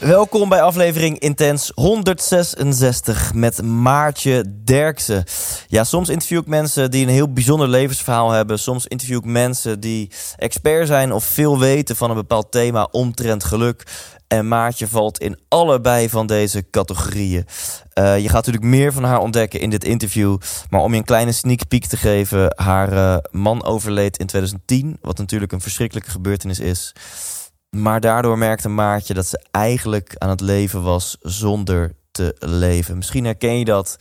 Welkom bij aflevering Intens 166 met Maartje Derksen. Ja, soms interview ik mensen die een heel bijzonder levensverhaal hebben. Soms interview ik mensen die expert zijn of veel weten van een bepaald thema omtrent geluk. En Maartje valt in allebei van deze categorieën. Eh, je gaat natuurlijk meer van haar ontdekken in dit interview. Maar om je een kleine sneak peek te geven, haar eh, man overleed in 2010. Wat natuurlijk een verschrikkelijke gebeurtenis is. Maar daardoor merkte Maartje dat ze eigenlijk aan het leven was zonder te leven. Misschien herken je dat.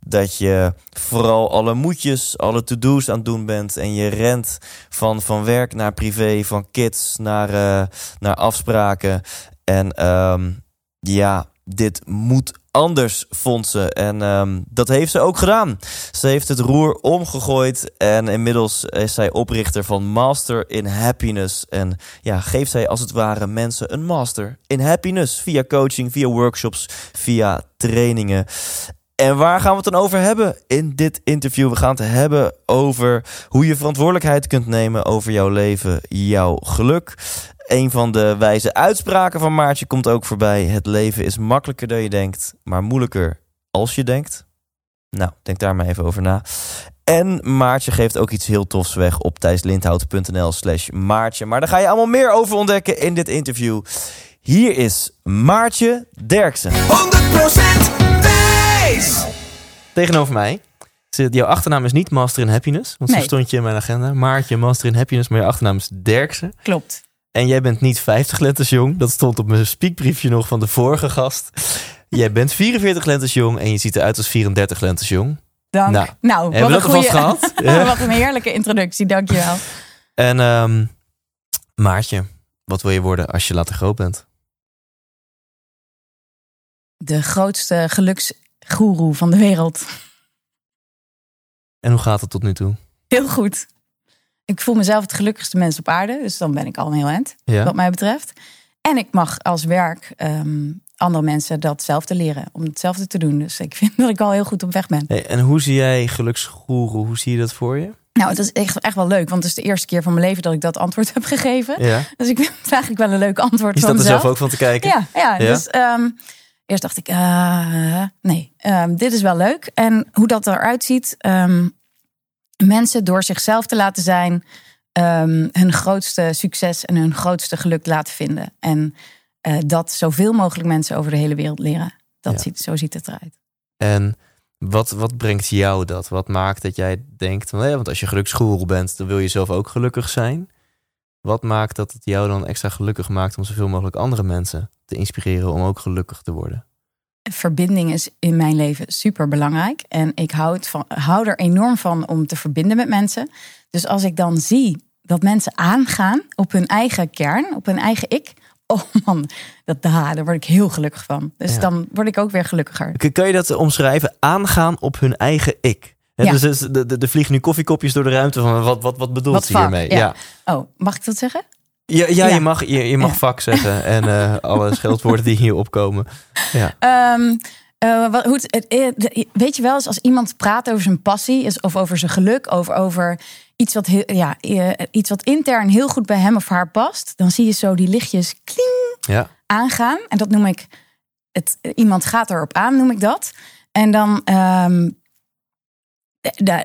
Dat je vooral alle moedjes, alle to-do's aan het doen bent. En je rent van, van werk naar privé, van kids naar, eh, naar afspraken. En ehm, ja, dit moet anders, vond ze. En ehm, dat heeft ze ook gedaan. Ze heeft het roer omgegooid en inmiddels is zij oprichter van Master in Happiness. En ja, geeft zij als het ware mensen een master in happiness via coaching, via workshops, via trainingen. En waar gaan we het dan over hebben in dit interview? We gaan het hebben over hoe je verantwoordelijkheid kunt nemen over jouw leven, jouw geluk. Een van de wijze uitspraken van Maartje komt ook voorbij. Het leven is makkelijker dan je denkt, maar moeilijker als je denkt. Nou, denk daar maar even over na. En Maartje geeft ook iets heel tofs weg op thijslindhout.nl slash Maartje. Maar daar ga je allemaal meer over ontdekken in dit interview. Hier is Maartje Derksen. 100% Thijs. Tegenover mij zit jouw achternaam is niet Master in Happiness. Want zo Nee. stond je in mijn agenda. Maartje Master in Happiness, maar je achternaam is Derksen. Klopt. En jij bent niet 50 lentes jong. Dat stond op mijn speakbriefje nog van de vorige gast. Jij bent 44 lentes jong en je ziet eruit als 34 lentes jong. Dank. Nou, Nou, hebben we wat, dat een alvast goeie- gehad? Ja. wat een heerlijke introductie, dankjewel. En ehm Maartje, wat wil je worden als je later groot bent? De grootste geluksgoeroe van de wereld. En hoe gaat het tot nu toe? Heel goed. Ik voel mezelf het gelukkigste mens op aarde, dus dan ben ik al een heel eind, Ja? wat mij betreft. En ik mag als werk ehm, andere mensen datzelfde leren, om hetzelfde te doen. Dus ik vind dat ik al heel goed op weg ben. Hey, en hoe zie jij geluksgoeroe? Hoe zie je dat voor je? Nou, het is echt, echt wel leuk, want het is de eerste keer van mijn leven dat ik dat antwoord heb gegeven. Ja. Dus ik vind het eigenlijk wel een leuk antwoord Je van staat er mezelf. zelf ook van te kijken? Ja, ja, Ja? dus ehm, eerst dacht ik, eh, nee, ehm, dit is wel leuk. En hoe dat eruit ziet, ehm, mensen door zichzelf te laten zijn, ehm, hun grootste succes en hun grootste geluk laten vinden. En eh, dat zoveel mogelijk mensen over de hele wereld leren. Dat Ja. ziet, zo ziet het eruit. En wat, wat brengt jou dat? Wat maakt dat jij denkt, van, want als je geluksgoeroe bent, dan wil je zelf ook gelukkig zijn. Wat maakt dat het jou dan extra gelukkig maakt om zoveel mogelijk andere mensen te inspireren om ook gelukkig te worden? Verbinding is in mijn leven super belangrijk. En ik hou, van, hou er enorm van om te verbinden met mensen. Dus als ik dan zie dat mensen aangaan op hun eigen kern, op hun eigen ik. Oh man, dat, daar, daar word ik heel gelukkig van. Dus Ja. dan word ik ook weer gelukkiger. Kan je dat omschrijven? Aangaan op hun eigen ik. Ja. Dus er de, de vliegen nu koffiekopjes door de ruimte van wat, wat, wat bedoelt ze hiermee? ja. Ja, Oh, mag ik dat zeggen? ja, ja, Ja. je mag, je, je mag vak zeggen en eh, alle scheldwoorden die hier opkomen. Ja. Wat, hoe de- weet je wel, eens als iemand praat over zijn passie of over zijn geluk, over, over iets, wat heel, ja, iets wat intern heel goed bij hem of haar past, dan zie je zo die lichtjes kling aangaan. En dat noem ik, het, iemand gaat erop aan, noem ik dat. En dan, ehm,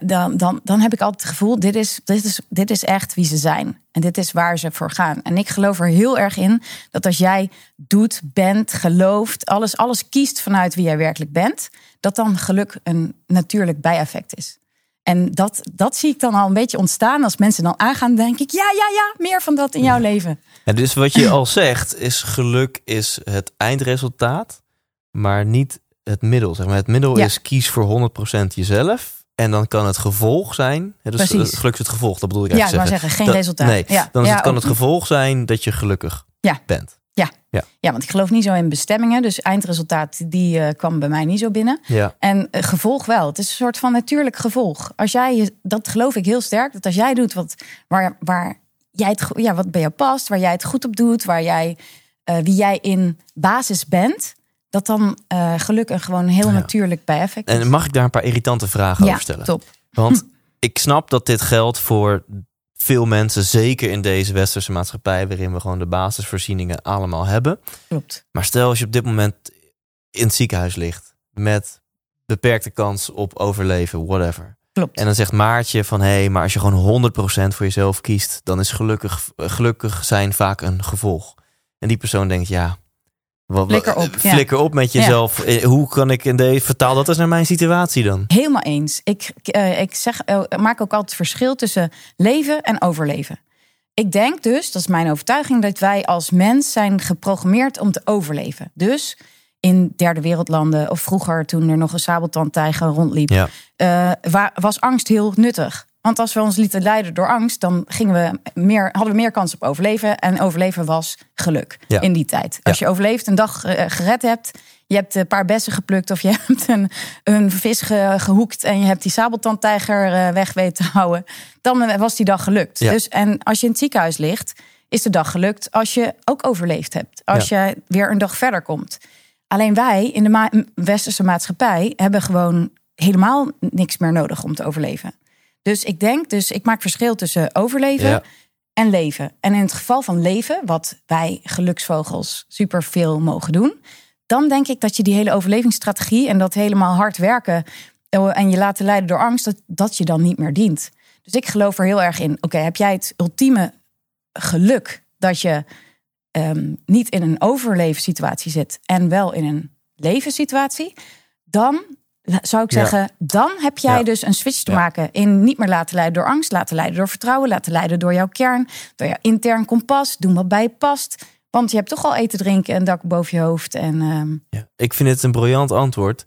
dan, dan, dan heb ik altijd het gevoel, dit is, dit, is, dit is echt wie ze zijn. En dit is waar ze voor gaan. En ik geloof er heel erg in dat als jij doet, bent, gelooft, alles, alles kiest vanuit wie jij werkelijk bent, dat dan geluk een natuurlijk bijeffect is. En dat, dat zie ik dan al een beetje ontstaan. Als mensen dan aangaan, denk ik, ja, ja, ja, meer van dat in jouw leven. En dus wat je al zegt, is geluk is het eindresultaat, maar niet het middel. Zeg maar. Het middel Ja. is kies voor 100% jezelf. En dan kan het gevolg zijn. Hè, dus Precies. eh, geluk is het gevolg, dat bedoel ik Ja, ik eigenlijk zeggen. zeggen, geen Dat- resultaat. Nee, Ja. dan Ja, het, kan ook- het gevolg zijn dat je gelukkig Ja. bent. Ja, want ik geloof niet zo in bestemmingen. Dus eindresultaat, die eh, kwam bij mij niet zo binnen. Ja. En eh, gevolg wel. Het is een soort van natuurlijk gevolg. Als jij, je- dat geloof ik heel sterk, dat als jij doet wat, waar, waar jij het, ja, wat bij jou past, waar jij het goed op doet, waar jij, wie jij in basis bent, dat dan eh geluk een gewoon heel Ja. natuurlijk bijeffect is. En mag ik daar een paar irritante vragen ja, over stellen? top. Want ik snap dat dit geldt voor veel mensen, zeker in deze westerse maatschappij, waarin we gewoon de basisvoorzieningen allemaal hebben. Klopt. Maar stel als je op dit moment in het ziekenhuis ligt met beperkte kans op overleven, whatever. Klopt. En dan zegt Maartje van hé, hey, maar als je gewoon 100% voor jezelf kiest, dan is gelukkig, eh, gelukkig zijn vaak een gevolg. En die persoon denkt ja. Wat, Flikker op, ja. Flikker op met jezelf. Eh, Hoe kan ik in deze vertaal dat eens naar mijn situatie dan? Helemaal eens. Ik, eh, ik zeg, eh, maak ook altijd verschil tussen leven en overleven. Ik denk dus, dat is mijn overtuiging, dat wij als mens zijn geprogrammeerd om te overleven. Dus in derde wereldlanden of vroeger toen er nog een sabeltandtijger rondliep, Ja. was angst heel nuttig. Want als we ons lieten leiden door angst, dan gingen we meer, hadden we meer kans op overleven. En overleven was geluk Ja. in die tijd. Als je overleeft, een dag eh, gered hebt, je hebt een paar bessen geplukt of je hebt een, een vis ge- gehoekt en je hebt die sabeltandtijger eh, weg weten te houden, dan eh, was die dag gelukt. Ja. Dus, en als je in het ziekenhuis ligt, is de dag gelukt als je ook overleefd hebt. Als je weer een dag verder komt. Alleen wij in de ma- westerse maatschappij hebben gewoon helemaal niks meer nodig om te overleven. Dus ik denk, dus ik maak verschil tussen overleven Ja. en leven. En in het geval van leven, wat wij geluksvogels superveel mogen doen, dan denk ik dat je die hele overlevingsstrategie en dat helemaal hard werken eh, en je laten leiden door angst, dat, dat je dan niet meer dient. Dus ik geloof er heel erg in. Oké, heb jij het ultieme geluk dat je ehm, niet in een overlevenssituatie zit en wel in een levenssituatie, dan zou ik Ja. zeggen, dan heb jij Ja. dus een switch te Ja. maken in niet meer laten leiden door angst, laten leiden door vertrouwen, laten leiden door jouw kern, door jouw intern kompas, doen wat bij je past. Want je hebt toch al eten, drinken, een dak boven je hoofd. En ehm, Ja. Ik vind het een briljant antwoord.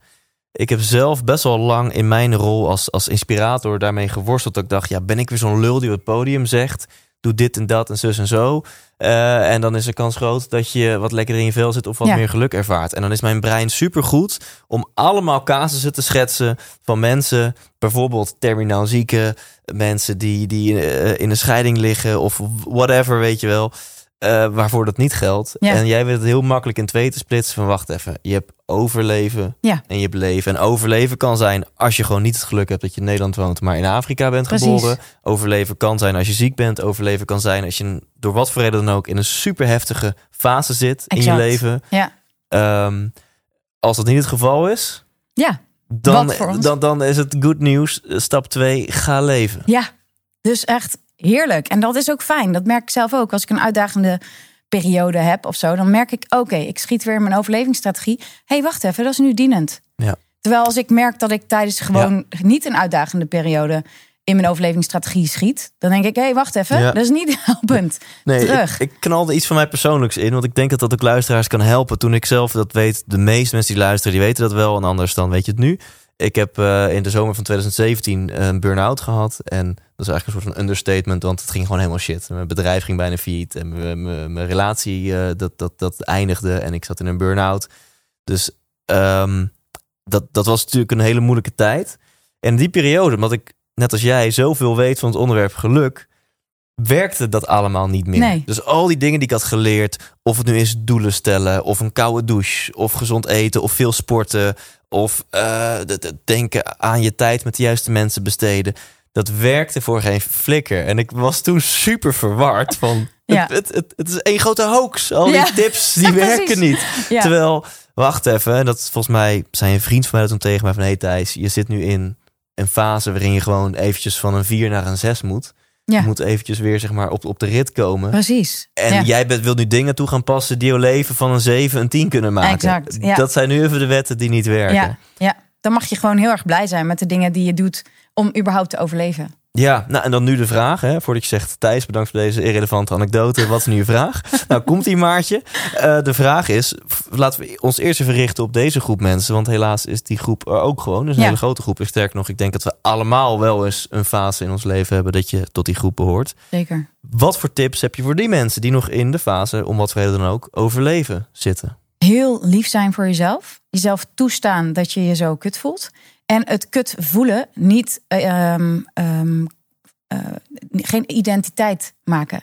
Ik heb zelf best wel lang in mijn rol als, als inspirator daarmee geworsteld. Dat ik dacht, ja, ben ik weer zo'n lul die op het podium zegt... doe dit en dat en zus en zo. Eh, en dan is de kans groot dat je wat lekker in je vel zit... of wat Ja. meer geluk ervaart. En dan is mijn brein supergoed om allemaal casussen te schetsen... van mensen, bijvoorbeeld terminaal zieke... mensen die, die eh, in een scheiding liggen of whatever, weet je wel... eh, waarvoor dat niet geldt. Ja. En jij weet het heel makkelijk in twee te splitsen van wacht even. Je hebt overleven Ja. en je hebt leven. En overleven kan zijn als je gewoon niet het geluk hebt dat je in Nederland woont, maar in Afrika bent Precies. geboren. Overleven kan zijn als je ziek bent. Overleven kan zijn als je door wat voor reden dan ook in een super heftige fase zit in je leven. ja, Ehm, als dat niet het geval is, ja, dan, dan, dan is het good nieuws. Stap 2, ga leven. Ja, dus echt heerlijk. En dat is ook fijn. Dat merk ik zelf ook. Als ik een uitdagende periode heb of zo, dan merk ik: oké, ik schiet weer in mijn overlevingsstrategie. Hé, hey, wacht even, dat is nu dienend. Ja. Terwijl als ik merk dat ik tijdens gewoon niet een uitdagende periode in mijn overlevingsstrategie schiet, dan denk ik: hé, hey, wacht even, Ja. dat is niet helpend. Nee, Terug. Ik, ik knalde iets van mij persoonlijks in. Want ik denk dat dat ook luisteraars kan helpen. Toen ik zelf dat weet, de meeste mensen die luisteren, die weten dat wel. En anders dan weet je het nu. Ik heb eh, in de zomer van 2017 een burn-out gehad. En dat is eigenlijk een soort van understatement. Want het ging gewoon helemaal shit. Mijn bedrijf ging bijna failliet. En mijn, relatie, eh, dat, dat, dat eindigde. En ik zat in een burn-out. Dus ehm, dat, dat was natuurlijk een hele moeilijke tijd. En die periode, omdat ik, net als jij, zoveel weet van het onderwerp geluk werkte dat allemaal niet meer. Nee. Dus al die dingen die ik had geleerd, of het nu is doelen stellen, of een koude douche, of gezond eten, of veel sporten, of het denken aan je tijd met de juiste mensen besteden. Dat werkte voor geen flikker. En ik was toen super verward van. Ja. Het, het, het, is één grote hoax. Al die Ja. tips die werken niet. Ja. Terwijl, wacht even. En dat is volgens mij, zei een vriend van mij dat toen tegen mij van... Hey Thijs, je zit nu in een fase waarin je gewoon eventjes van een 4 naar een 6 moet. Ja. Je moet eventjes weer zeg maar op, op de rit komen. Precies. En Ja. jij bent, wil nu dingen toe gaan passen die jouw leven van een 7 een 10 kunnen maken. Exact, ja. Dat zijn nu even de wetten die niet werken. Ja, ja, dan mag je gewoon heel erg blij zijn met de dingen die je doet om überhaupt te overleven. Ja, nou en dan nu de vraag, hè, voordat je zegt... Thijs, bedankt voor deze irrelevante anekdote. Wat is nu je vraag? nou, komt die Maartje. Eh, de vraag is, laten we ons eerst even richten op deze groep mensen. Want helaas is die groep er ook gewoon. Dus een Ja. hele grote groep. En sterker nog, ik denk dat we allemaal wel eens een fase in ons leven hebben... dat je tot die groep behoort. Zeker. Wat voor tips heb je voor die mensen die nog in de fase... om wat voor reden dan ook, overleven zitten? Heel lief zijn voor jezelf. Jezelf toestaan dat je je zo kut voelt. En het kut voelen niet... eh, ehm, ehm, eh, geen identiteit maken.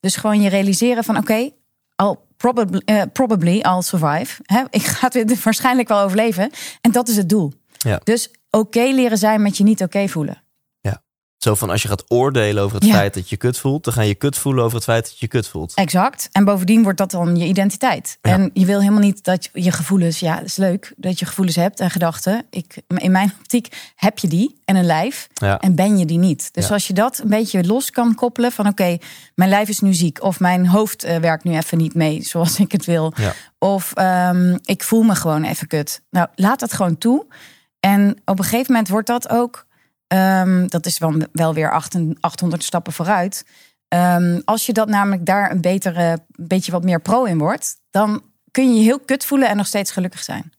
Dus gewoon je realiseren van oké, al probably, eh, probably I'll survive. Hè? Ik ga het waarschijnlijk wel overleven. En dat is het doel. Ja. Dus oké leren zijn met je niet oké voelen. Zo van als je gaat oordelen over het Ja. feit dat je kut voelt... dan ga je kut voelen over het feit dat je kut voelt. Exact. En bovendien wordt dat dan je identiteit. Ja. En je wil helemaal niet dat je gevoelens, ja, is leuk dat je gevoelens hebt en gedachten. Ik, in mijn optiek heb je die en een lijf Ja. en ben je die niet. Dus als je dat een beetje los kan koppelen van oké, mijn lijf is nu ziek of mijn hoofd eh, werkt nu even niet mee zoals ik het wil. Of ehm, ik voel me gewoon even kut. Nou, laat dat gewoon toe. En op een gegeven moment wordt dat ook, ehm, dat is wel, wel weer 800 800 stappen vooruit. Ehm, als je dat namelijk daar een betere, beetje wat meer pro in wordt, dan kun je je heel kut voelen en nog steeds gelukkig zijn.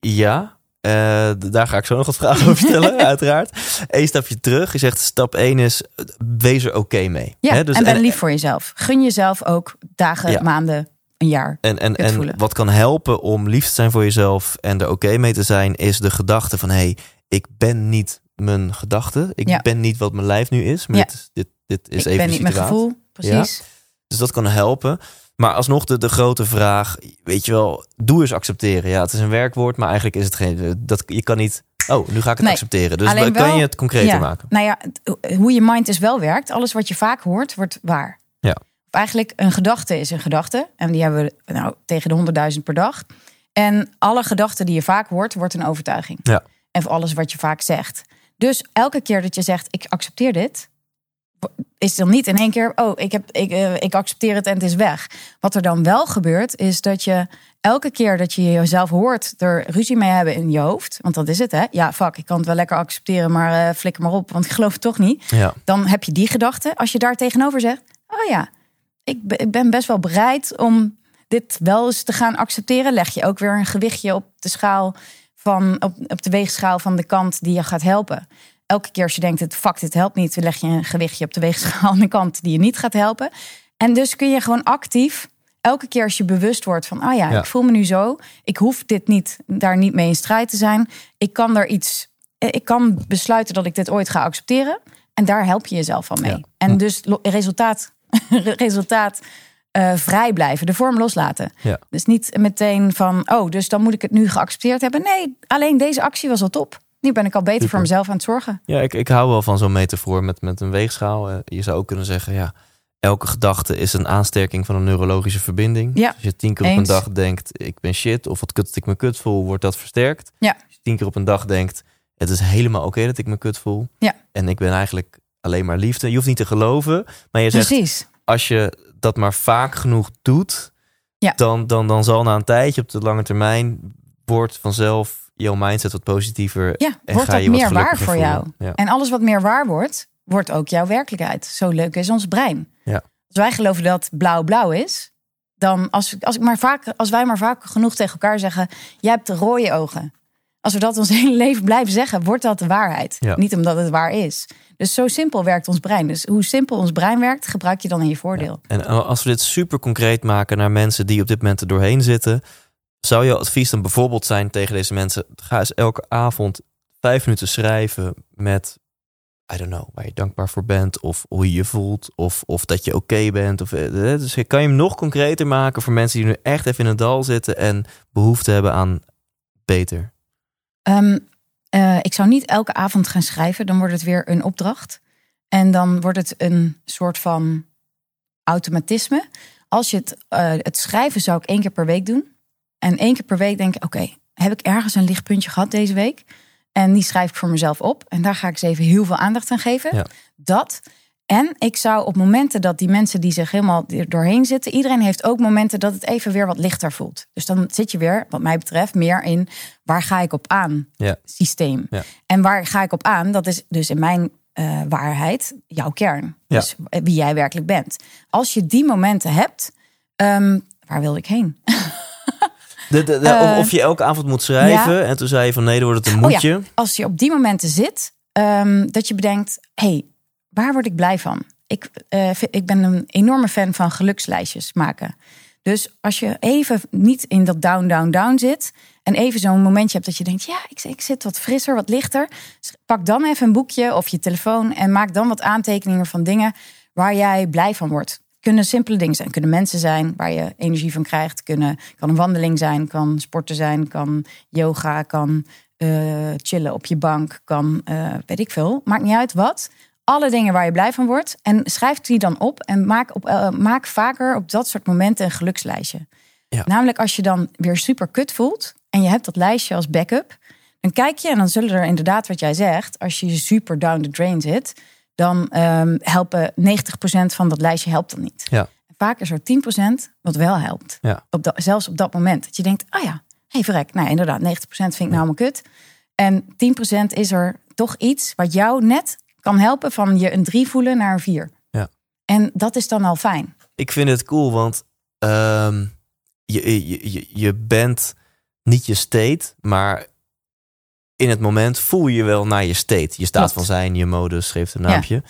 Ja, eh, daar ga ik zo nog wat vragen over stellen, uiteraard. Eén stapje terug. Je zegt stap 1 is, eh, wees er oké mee. Ja, dus- en ben lief voor jezelf. Gun jezelf ook dagen, Ja. maanden, een jaar. En, en, en voelen. wat kan helpen om lief te zijn voor jezelf en er oké mee te zijn, is de gedachte van: hé, hey, ik ben niet mijn gedachte. Ik Ja. ben niet wat mijn lijf nu is. Maar Ja. dit, is- dit, dit is ik even ben niet mijn gevoel, precies. Dus dat kan helpen. Maar alsnog de, de grote vraag, weet je wel, doe eens accepteren. Ja, het is een werkwoord, maar eigenlijk is het geen. Dat, je kan niet. Oh, nu ga ik het Nee, accepteren. Dus alleen kan wel- je het concreter Ja. maken? Nou ja, hoe je mind dus wel werkt, alles wat je vaak hoort, wordt waar. Ja. Of eigenlijk, een gedachte is een gedachte. En die hebben we nou, tegen de 100.000 per dag. En alle gedachten die je vaak hoort, wordt een overtuiging. Ja. En voor alles wat je vaak zegt. Dus elke keer dat je zegt, ik accepteer dit, is dan niet in één keer, oh, ik, heb, ik, eh, ik accepteer het en het is weg. Wat er dan wel gebeurt, is dat je elke keer dat je jezelf hoort er ruzie mee hebben in je hoofd, want dat is het, hè? Ja, fuck, ik kan het wel lekker accepteren, maar eh, flikker maar op, want ik geloof het toch niet. Ja. Dan heb je die gedachte. Als je daar tegenover zegt, oh ja, ik ik ben best wel bereid om dit wel eens te gaan accepteren, leg je ook weer een gewichtje op de schaal van op, op de weegschaal van de kant die je gaat helpen. Elke keer als je denkt, het fuck, dit helpt niet, leg je een gewichtje op de weegschaal aan de kant die je niet gaat helpen. En dus kun je gewoon actief, elke keer als je bewust wordt van, ah ja, Ja. ik voel me nu zo, ik hoef dit niet, daar niet mee in strijd te zijn. Ik kan daar iets, eh, ik kan besluiten dat ik dit ooit ga accepteren. En daar help je jezelf van mee. Ja. En dus resultaat, resultaat eh, vrij blijven, de vorm loslaten. Ja. Dus niet meteen van, oh, dus dan moet ik het nu geaccepteerd hebben. Nee, alleen deze actie was al top. Nu ben ik al beter Super. voor mezelf aan het zorgen. Ja, ik, ik hou wel van zo'n metafoor met, met een weegschaal. Eh, Je zou ook kunnen zeggen, ja, elke gedachte is een aansterking van een neurologische verbinding. Ja, Als je tien keer op een dag denkt, ik ben shit, of wat kut dat ik me kut voel, wordt dat versterkt. Ja. Als je tien keer op een dag denkt, het is helemaal oké dat ik me kut voel. Ja. En ik ben eigenlijk alleen maar liefde. Je hoeft niet te geloven, maar je zegt, Precies. als je dat maar vaak genoeg doet, Ja. dan, dan, dan zal na een tijdje op de lange termijn wordt vanzelf jouw mindset wat positiever. Ja, en wordt ga dat je wat meer waar voor jou. Ja. En alles wat meer waar wordt, wordt ook jouw werkelijkheid. Zo leuk is ons brein. Ja. Als wij geloven dat blauw blauw is, dan als, als, ik maar vaak, als wij maar vaak genoeg tegen elkaar zeggen, jij hebt rode ogen. Als we dat ons hele leven blijven zeggen, wordt dat de waarheid. Ja. Niet omdat het waar is. Dus zo simpel werkt ons brein. Dus hoe simpel ons brein werkt, gebruik je dan in je voordeel. En als we dit super concreet maken naar mensen die op dit moment er doorheen zitten, zou jouw advies dan bijvoorbeeld zijn tegen deze mensen: ga eens elke avond vijf minuten schrijven met, I don't know, waar je dankbaar voor bent, of hoe je je voelt, of, of dat je oké bent. Of, eh, dus kan je hem nog concreter maken voor mensen die nu echt even in het dal zitten en behoefte hebben aan beter? Ehm, eh, ik zou niet elke avond gaan schrijven, dan wordt het weer een opdracht. En dan wordt het een soort van automatisme. Als je het, eh, het schrijven zou ik één keer per week doen. En één keer per week denk ik, oké, heb ik ergens een lichtpuntje gehad deze week? En die schrijf ik voor mezelf op. En daar ga ik eens even heel veel aandacht aan geven. Ja. Dat. En ik zou op momenten dat die mensen die zich helemaal doorheen zitten, iedereen heeft ook momenten dat het even weer wat lichter voelt. Dus dan zit je weer, wat mij betreft, meer in waar ga ik op aan Ja. systeem. Ja. En waar ga ik op aan? Dat is dus in mijn eh, waarheid jouw kern. Ja. Dus wie jij werkelijk bent. Als je die momenten hebt, ehm, waar wil ik heen? De, de, de- Eh, of, je elke avond moet schrijven. En toen zei je van nee, dan wordt het een Oh moedje. als je op die momenten zit, ehm, dat je bedenkt: hé, hey, waar word ik blij van? Ik, eh, ik ben een enorme fan van gelukslijstjes maken. Dus als je even niet in dat down, down, down zit. En even zo'n momentje hebt dat je denkt: ja, ik, ik zit wat frisser, wat lichter. Pak dan even een boekje of je telefoon en maak dan wat aantekeningen van dingen waar jij blij van wordt. Kunnen simpele dingen zijn, kunnen mensen zijn waar je energie van krijgt. Kunnen, kan een wandeling zijn, kan sporten zijn, kan yoga, kan eh, chillen op je bank, kan eh, weet ik veel. Maakt niet uit wat. Alle dingen waar je blij van wordt. En schrijf die dan op en maak, op, eh, maak vaker op dat soort momenten een gelukslijstje. Ja. Namelijk als je dan weer super kut voelt en je hebt dat lijstje als backup, dan kijk je en dan zullen er inderdaad wat jij zegt, als je super down the drain zit, dan ehm, helpen 90% van dat lijstje helpt dan niet. Ja. Vaak is er 10% wat wel helpt. Ja. Op dat, zelfs op dat moment. Dat je denkt, oh ja, hey, verrek. Nou, inderdaad, 90% vind ik nou allemaal kut. En 10% is er toch iets wat jou net kan helpen van je een 3 voelen naar een 4. Ja. En dat is dan al fijn. Ik vind het cool, want ehm, je, je, je, je bent niet je state, maar in het moment voel je wel naar je state. Je staat Klopt. van zijn, je modus geeft een naampje.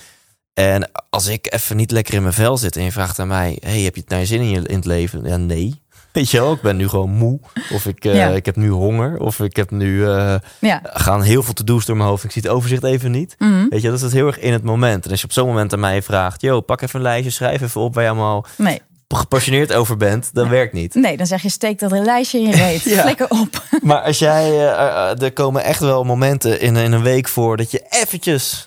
En als ik even niet lekker in mijn vel zit en je vraagt aan mij: hey, heb je het naar je zin in, je, in het leven? Ja, nee. Weet je wel, ik ben nu gewoon moe. Of ik, eh, Ja. ik heb nu honger. Of ik heb nu eh, Ja. gaan heel veel to-do's door mijn hoofd. Ik zie het overzicht even niet. Mhm. Weet je, dat is het heel erg in het moment. En als je op zo'n moment aan mij vraagt: yo, pak even een lijstje, schrijf even op waar je allemaal Nee. gepassioneerd over bent, dat werkt niet. nee, dan zeg je steek dat een lijstje in je reet. Ja. Flikker op. Maar als jij, eh, er komen echt wel momenten in, in een week voor dat je eventjes,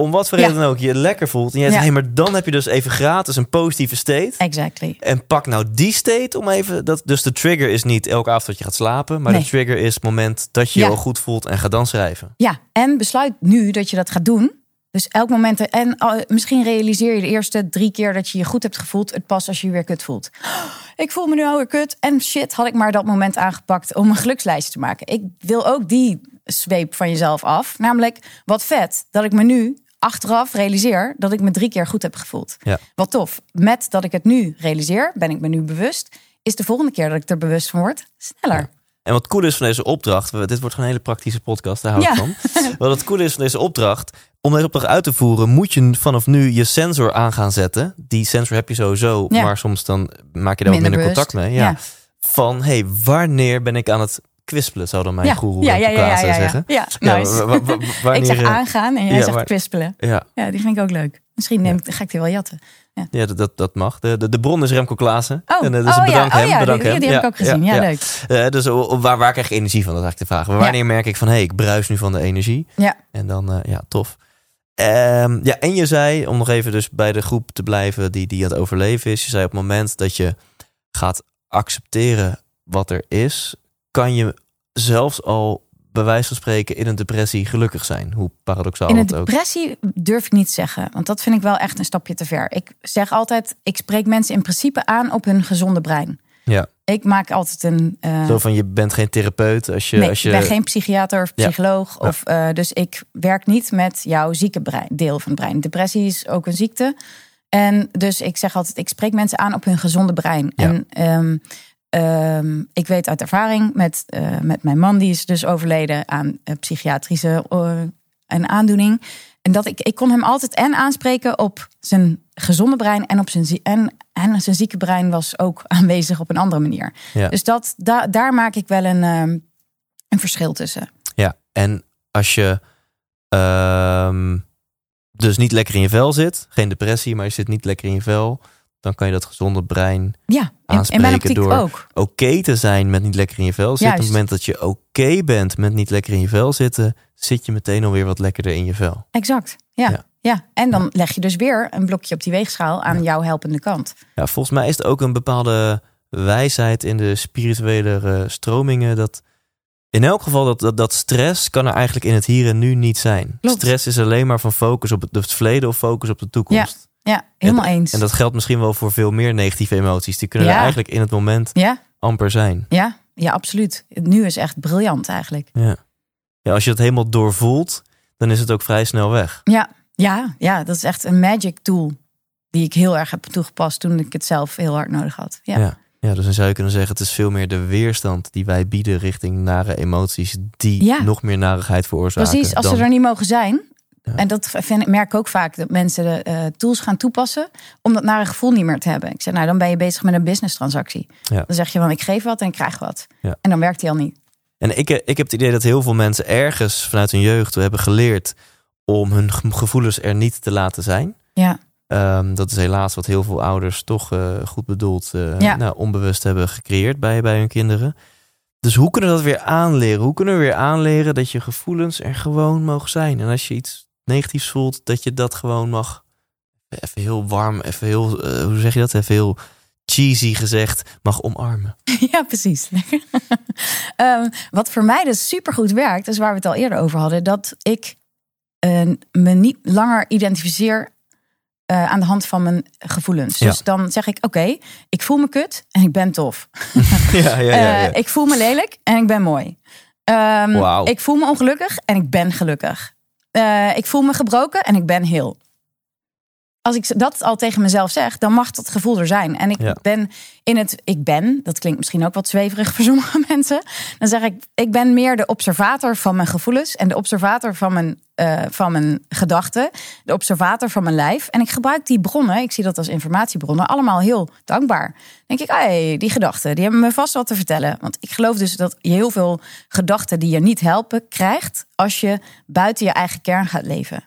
om wat voor reden dan ook, je lekker voelt. En jij zegt, Ja. hey, maar dan heb je dus even gratis een positieve state. Exactly. En pak nou die state om even, dat, dus de trigger is niet elke avond dat je gaat slapen, maar Nee. de trigger is het moment dat je je al goed voelt en ga dan schrijven. Ja, en besluit nu dat je dat gaat doen. Dus elk moment. En uh, misschien realiseer je de eerste drie keer dat je je goed hebt gevoeld. Het pas als je je weer kut voelt. Ik voel me nu alweer kut. En shit, had ik maar dat moment aangepakt om een gelukslijst te maken. Ik wil ook die zweep van jezelf af. Namelijk, wat vet dat ik me nu achteraf realiseer dat ik me drie keer goed heb gevoeld. Ja. Wat tof. Met dat ik het nu realiseer, ben ik me nu bewust. Is de volgende keer dat ik er bewust van word, sneller. En wat cool is van deze opdracht, dit wordt gewoon een hele praktische podcast, daar hou ik Ja. van. Wat het coole is van deze opdracht, om deze opdracht uit te voeren, moet je vanaf nu je sensor aan gaan zetten. Die sensor heb je sowieso, maar soms dan maak je daar wat minder bewust. contact mee. Ja. Van, hey, wanneer ben ik aan het kwispelen, zou dan mijn Ja, goeroe ja, ja, ja, zeggen. ja. Nice. wanneer, ik zeg eh, aangaan en jij zegt kwispelen. Ja, die vind ik ook leuk. Misschien neem ik, ga ik die wel jatten. ja dat, dat, dat mag. De, de, de bron is Remco Klaassen. Oh, en, eh, dus oh bedank ja, hem. oh, ja bedank die, hem. die heb ik ook gezien. Ja, leuk. Eh, dus waar, waar krijg je energie van? Dat is eigenlijk de vraag. Maar Wanneer merk ik van, hé, hey, ik bruis nu van de energie? Ja. En dan, ja, tof. Ehm, ja, en je zei, om nog even dus bij de groep te blijven die, die aan het overleven is. Je zei op het moment dat je gaat accepteren wat er is, kan je zelfs al bij wijze van spreken in een depressie gelukkig zijn. Hoe paradoxaal In een het ook. depressie durf ik niet zeggen. Want dat vind ik wel echt een stapje te ver. Ik zeg altijd, ik spreek mensen in principe aan op hun gezonde brein. Ja. Ik maak altijd een... eh, Zo van, je bent geen therapeut als je... nee, als je ik ben geen psychiater of psycholoog. Ja. Of, eh, dus ik werk niet met jouw zieke brein, deel van het brein. Depressie is ook een ziekte. En dus ik zeg altijd, ik spreek mensen aan op hun gezonde brein. Ja. En ehm, ehm, ik weet uit ervaring met, eh, met mijn man, die is dus overleden aan eh, psychiatrische eh, een aandoening. En dat ik, ik kon hem altijd en aanspreken op zijn gezonde brein en op zijn, en, en zijn zieke brein was ook aanwezig op een andere manier. Ja. Dus dat, da, daar maak ik wel een, ehm, een verschil tussen. Ja, en als je ehm, dus niet lekker in je vel zit, geen depressie, maar je zit niet lekker in je vel, dan kan je dat gezonde brein Ja, Aanspreken door- ook. oké te zijn met niet lekker in je vel zitten. Op het moment dat je oké bent met niet lekker in je vel zitten, zit je meteen alweer wat lekkerder in je vel. Exact. Ja. Ja. ja. En dan leg je dus weer een blokje op die weegschaal aan jouw helpende kant. Ja, volgens mij is het ook een bepaalde wijsheid in de spirituele eh, stromingen dat In elk geval, dat, dat, dat stress kan er eigenlijk in het hier en nu niet zijn. Klopt. Stress is alleen maar van focus op het, het verleden of focus op de toekomst. Ja, helemaal en, eens. En dat geldt misschien wel voor veel meer negatieve emoties. Die kunnen er eigenlijk in het moment Ja, amper zijn. ja, ja, absoluut. Het nu is echt briljant eigenlijk. Ja. ja, als je het helemaal doorvoelt, dan is het ook vrij snel weg. Ja, ja, ja, dat is echt een magic tool die ik heel erg heb toegepast toen ik het zelf heel hard nodig had. Ja, Ja. Ja, dus dan zou je kunnen zeggen, het is veel meer de weerstand die wij bieden richting nare emoties, die Ja. nog meer narigheid veroorzaken. precies. Als dan- ze er niet mogen zijn. Ja. En dat vind, merk ik ook vaak dat mensen de eh, tools gaan toepassen om dat nare gevoel niet meer te hebben. Ik zeg, nou, dan ben je bezig met een business transactie. Ja. Dan zeg je van, ik geef wat en ik krijg wat. Ja. En dan werkt die al niet. En ik, ik heb het idee dat heel veel mensen ergens vanuit hun jeugd hebben geleerd om hun ge- gevoelens er niet te laten zijn. Ja, Ehm, dat is helaas wat heel veel ouders toch eh, goed bedoeld, eh, nou, onbewust hebben gecreëerd bij, bij hun kinderen. Dus hoe kunnen we dat weer aanleren? Hoe kunnen we weer aanleren dat je gevoelens er gewoon mogen zijn? En als je iets negatiefs voelt, dat je dat gewoon mag. Even heel warm, even heel, eh, hoe zeg je dat? Even heel cheesy gezegd, mag omarmen. ja precies. Ehm, wat voor mij dus supergoed werkt, is waar we het al eerder over hadden, dat ik eh, me niet langer identificeer eh, aan de hand van mijn gevoelens. Ja. Dus dan zeg ik, oké, ik voel me kut en ik ben tof. ja, ja, ja. ja. Eh, ik voel me lelijk en ik ben mooi. Ehm, Wauw. Ik voel me ongelukkig en ik ben gelukkig. Eh, ik voel me gebroken en ik ben heel. Als ik dat al tegen mezelf zeg, dan mag dat gevoel er zijn. En ik Ja. ben in het ik ben, dat klinkt misschien ook wat zweverig voor sommige mensen. Dan zeg ik, ik ben meer de observator van mijn gevoelens en de observator van mijn, eh, van mijn gedachten, de observator van mijn lijf. En ik gebruik die bronnen, ik zie dat als informatiebronnen, allemaal heel dankbaar. Dan denk ik, hey, die gedachten, die hebben me vast wat te vertellen. Want ik geloof dus dat je heel veel gedachten die je niet helpen krijgt als je buiten je eigen kern gaat leven.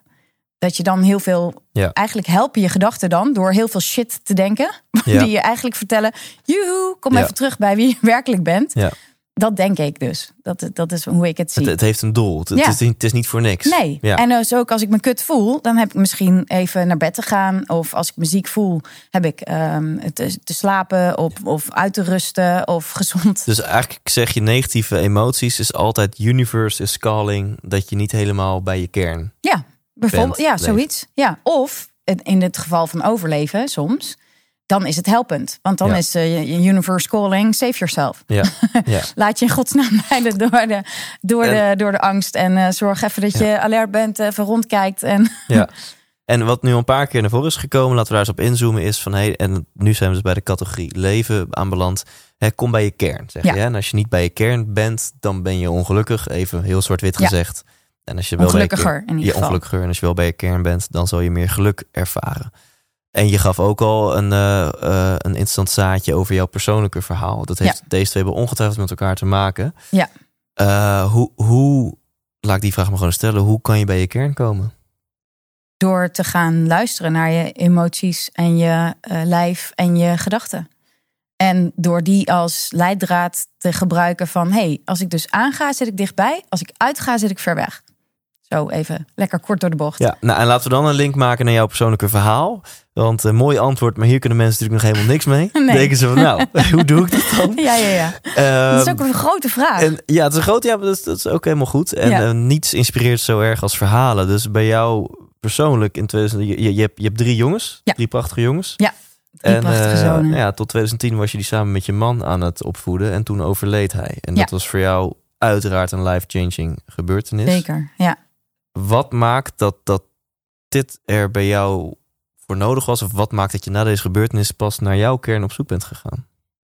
Dat je dan heel veel. Ja. Eigenlijk helpen je gedachten dan door heel veel shit te denken. Ja. Die je eigenlijk vertellen. Joehoe, kom Ja. even terug bij wie je werkelijk bent. Dat denk ik dus. Dat, dat is hoe ik het zie. Het, het heeft een doel. Het, is, niet- het is niet voor niks. Nee. En dus ook als ik me kut voel, dan heb ik misschien even naar bed te gaan. Of als ik muziek voel, heb ik ehm, te, te slapen of, of uit te rusten of gezond. Dus eigenlijk zeg je negatieve emoties is altijd universe is calling dat je niet helemaal bij je kern. Ja, bijvoorbeeld. Ja, zoiets. Ja. Of in- in het geval van overleven soms, dan is het helpend. Want dan Ja. is eh, je universe calling, save yourself. Ja, ja. Laat je in godsnaam leiden door de, door En- de, door de angst. En eh, zorg even dat je alert bent, even rondkijkt. En ja. En wat nu een paar keer naar voren is gekomen, laten we daar eens op inzoomen, is van hey, en nu zijn we dus bij de categorie leven aanbeland. Hè, kom bij je kern, zeg je. En als je niet bij je kern bent, dan ben je ongelukkig, even heel zwart-wit gezegd. En als je wel bij je ongelukkiger in ieder je geval. ongelukkiger. En als je wel bij je kern bent, dan zal je meer geluk ervaren. En je gaf ook al een, eh, een interessant zaadje over jouw persoonlijke verhaal. Dat heeft deze twee hebben ongetwijfeld met elkaar te maken. Ja. Eh, hoe, hoe, laat ik die vraag maar gewoon stellen. Hoe kan je bij je kern komen? Door te gaan luisteren naar je emoties en je lijf en je gedachten. En door die als leidraad te gebruiken van... hé, hey, als ik dus aanga, zit ik dichtbij. Als ik uitga, zit ik ver weg. Zo even lekker kort door de bocht. Ja, nou en laten we dan een link maken naar jouw persoonlijke verhaal. Want een mooi antwoord, maar hier kunnen mensen natuurlijk nog helemaal niks mee. Nee. Denken ze van, nou, hoe doe ik dat dan? Ja, ja, ja. Ehm, Dat is ook een grote vraag. en, ja, het is een groot, ja, maar dat is, dat is ook helemaal goed. En Ja. eh, niets inspireert zo erg als verhalen. Dus bij jou persoonlijk in 2000, je, je, hebt, je hebt drie jongens, Ja. drie prachtige jongens. Ja, Drie en prachtige eh, zonen. ja, tot 2010 was je die samen met je man aan het opvoeden en toen overleed hij. En Ja. dat was voor jou uiteraard een life-changing gebeurtenis. Zeker, ja. Wat maakt dat, dat dit er bij jou voor nodig was? Of wat maakt dat je na deze gebeurtenis pas naar jouw kern op zoek bent gegaan?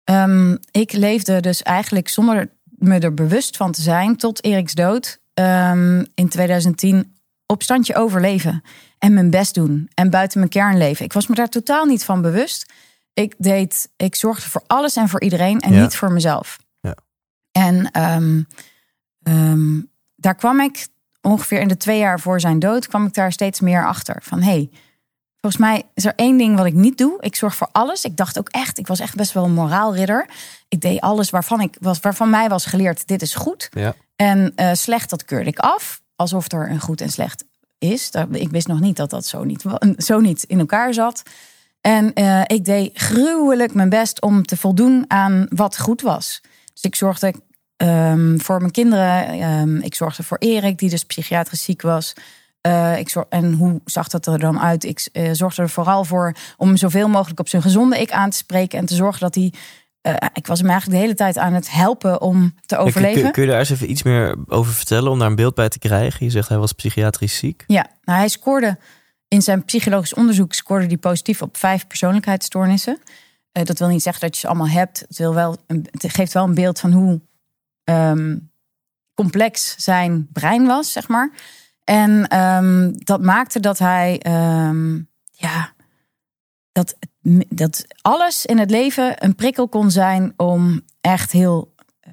Ehm, ik leefde dus eigenlijk zonder me er bewust van te zijn tot Eriks dood ehm, in 2010 op standje overleven en mijn best doen en buiten mijn kern leven. Ik was me daar totaal niet van bewust. Ik deed, ik zorgde voor alles en voor iedereen en Ja. niet voor mezelf. Ja. En ehm, daar kwam ik ongeveer in de twee jaar voor zijn dood kwam ik daar steeds meer achter van hey, Volgens mij is er één ding wat ik niet doe. Ik zorg voor alles. Ik dacht ook echt, ik was echt best wel een moraalridder. Ik deed alles waarvan, ik was, waarvan mij was geleerd, dit is goed. Ja. En eh, slecht, dat keurde ik af. Alsof er een goed en slecht is. Daar- Ik wist nog niet dat dat zo niet, zo niet in elkaar zat. En eh, ik deed gruwelijk mijn best om te voldoen aan wat goed was. Dus ik zorgde ehm, voor mijn kinderen. Ehm, ik zorgde voor Erik, die dus psychiatrisch ziek was. Eh, ik zorg, en hoe zag dat er dan uit? Ik eh, zorgde er vooral voor om zoveel mogelijk op zijn gezonde ik aan te spreken. En te zorgen dat hij. eh, ik was hem eigenlijk de hele tijd aan het helpen om te overleven. kun- kun je daar eens even iets meer over vertellen om daar een beeld bij te krijgen? Je zegt hij was psychiatrisch ziek. Ja, nou, hij scoorde in zijn psychologisch onderzoek scoorde hij positief op vijf persoonlijkheidsstoornissen. Dat wil niet zeggen dat je ze allemaal hebt. Het, wil wel, het geeft wel een beeld van hoe ehm, complex zijn brein was, zeg maar. En ehm, dat maakte dat hij, ehm, ja, dat, dat alles in het leven een prikkel kon zijn om echt heel eh,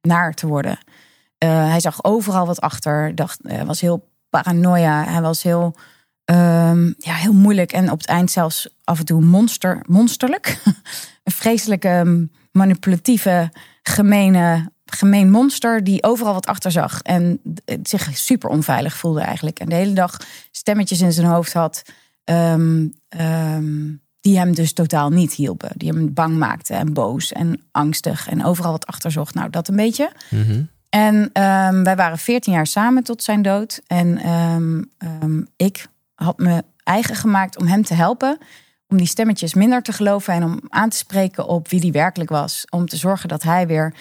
naar te worden. Eh, hij zag overal wat achter. Dacht, hij was heel paranoia. Hij was heel, ja, heel moeilijk. En op het eind zelfs af en toe monster, monsterlijk. een vreselijke, manipulatieve, gemene, gemeen monster die overal wat achter zag. En eh, zich super onveilig voelde eigenlijk. En de hele dag stemmetjes in zijn hoofd had. ehm, ehm, die hem dus totaal niet hielpen. Die hem bang maakten en boos en angstig. En overal wat achter zocht. Nou, dat een beetje. Mhm. En ehm, wij waren 14 jaar samen tot zijn dood. En ik had me eigen gemaakt om hem te helpen. Om die stemmetjes minder te geloven en om aan te spreken op wie die werkelijk was. Om te zorgen dat hij weer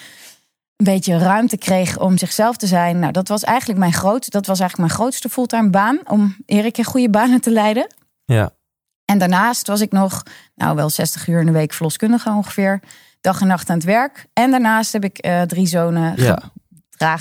een beetje ruimte kreeg om zichzelf te zijn. Nou, dat was eigenlijk mijn groot, dat was eigenlijk mijn grootste fulltime baan. Om Erik in goede banen te leiden. Ja. En daarnaast was ik nog, nou wel 60 uur in de week verloskundige ongeveer. Dag en nacht aan het werk. En daarnaast heb ik eh, drie zonen ja,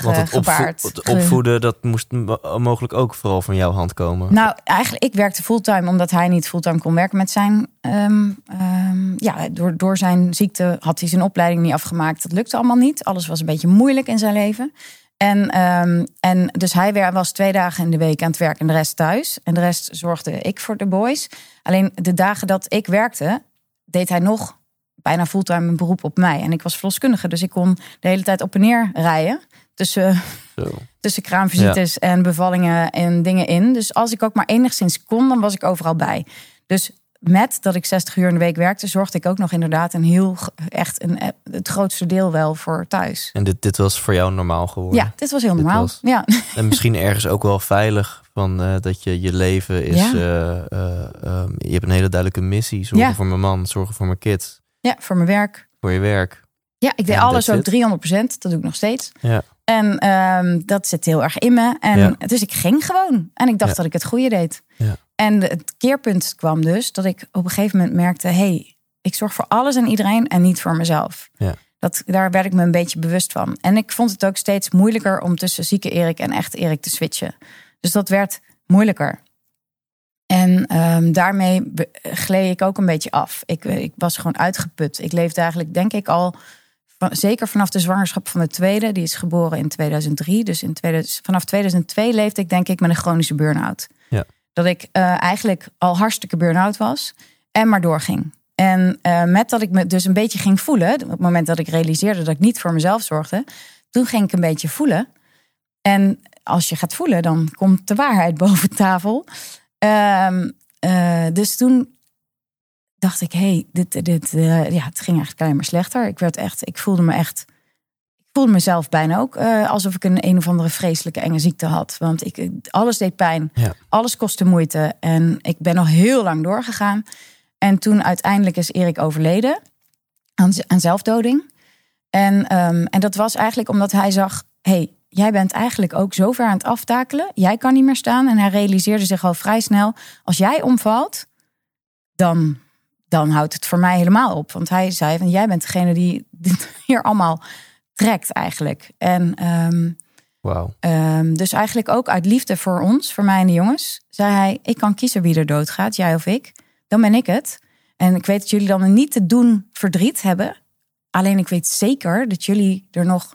want het, opvo- opvoeden dat moest mo- mogelijk ook vooral van jouw hand komen. Nou, eigenlijk, ik werkte fulltime omdat hij niet fulltime kon werken met zijn. ehm, ehm, ja, door, door zijn ziekte had hij zijn opleiding niet afgemaakt. Dat lukte allemaal niet. Alles was een beetje moeilijk in zijn leven. En, ehm, en dus hij was twee dagen in de week aan het werk en de rest thuis. En de rest zorgde ik voor de boys. Alleen de dagen dat ik werkte, deed hij nog bijna fulltime een beroep op mij. En ik was verloskundige, dus ik kon de hele tijd op en neer rijden. Tussen Zo. tussen kraamvisites en bevallingen en dingen in. Dus als ik ook maar enigszins kon, dan was ik overal bij. Dus met dat ik 60 uur in de week werkte, zorgde ik ook nog inderdaad een heel echt een, het grootste deel wel voor thuis. En dit, dit was voor jou normaal geworden. Ja, dit was heel normaal. was- Ja. En misschien ergens ook wel veilig van eh, dat je je leven is. Ja. eh, eh, ehm, je hebt een hele duidelijke missie. Zorgen Ja. voor mijn man, zorgen voor mijn kids, ja, voor mijn werk. voor je werk. Ja, ik deed En alles ook 300%. Dat doe ik nog steeds. Ja. En ehm, dat zit heel erg in me. En Ja. dus ik ging gewoon. En ik dacht Ja. dat ik het goede deed. Ja. En het keerpunt kwam dus dat ik op een gegeven moment merkte: hé, hey, ik zorg voor alles en iedereen en niet voor mezelf. Ja. Dat, daar werd ik me een beetje bewust van. En ik vond het ook steeds moeilijker om tussen zieke Erik en echt Erik te switchen. Dus dat werd moeilijker. En ehm, daarmee gleed ik ook een beetje af. Ik, ik was gewoon uitgeput. Ik leefde eigenlijk, denk ik, al zeker vanaf de zwangerschap van de tweede. Die is geboren in 2003. Dus in 2000, vanaf 2002 leefde ik, denk ik, met een chronische burn-out. Ja. Dat ik eh, eigenlijk al hartstikke burn-out was en maar doorging. En eh, met dat ik me dus een beetje ging voelen, op het moment dat ik realiseerde dat ik niet voor mezelf zorgde, toen ging ik een beetje voelen. En als je gaat voelen, dan komt de waarheid boven tafel. Ehm, eh, dus toen dacht ik, hey, dit, dit, eh, ja, het ging eigenlijk alleen maar slechter. Ik werd echt, ik voelde me echt, ik voelde mezelf bijna ook eh, alsof ik een een of andere vreselijke enge ziekte had. Want ik, alles deed pijn, Ja. alles kostte moeite en ik ben nog heel lang doorgegaan. En toen uiteindelijk is Erik overleden aan, aan zelfdoding. En, ehm, en dat was eigenlijk omdat hij zag, hey, jij bent eigenlijk ook zo ver aan het aftakelen. Jij kan niet meer staan. En hij realiseerde zich al vrij snel, als jij omvalt, dan, dan houdt het voor mij helemaal op. Want hij zei van, jij bent degene die dit hier allemaal trekt eigenlijk. En ehm, Wauw. Ehm, dus eigenlijk ook uit liefde voor ons, voor mij en de jongens, zei hij: Ik kan kiezen wie er doodgaat, jij of ik. Dan ben ik het. En ik weet dat jullie dan een niet te doen verdriet hebben. Alleen ik weet zeker dat jullie er nog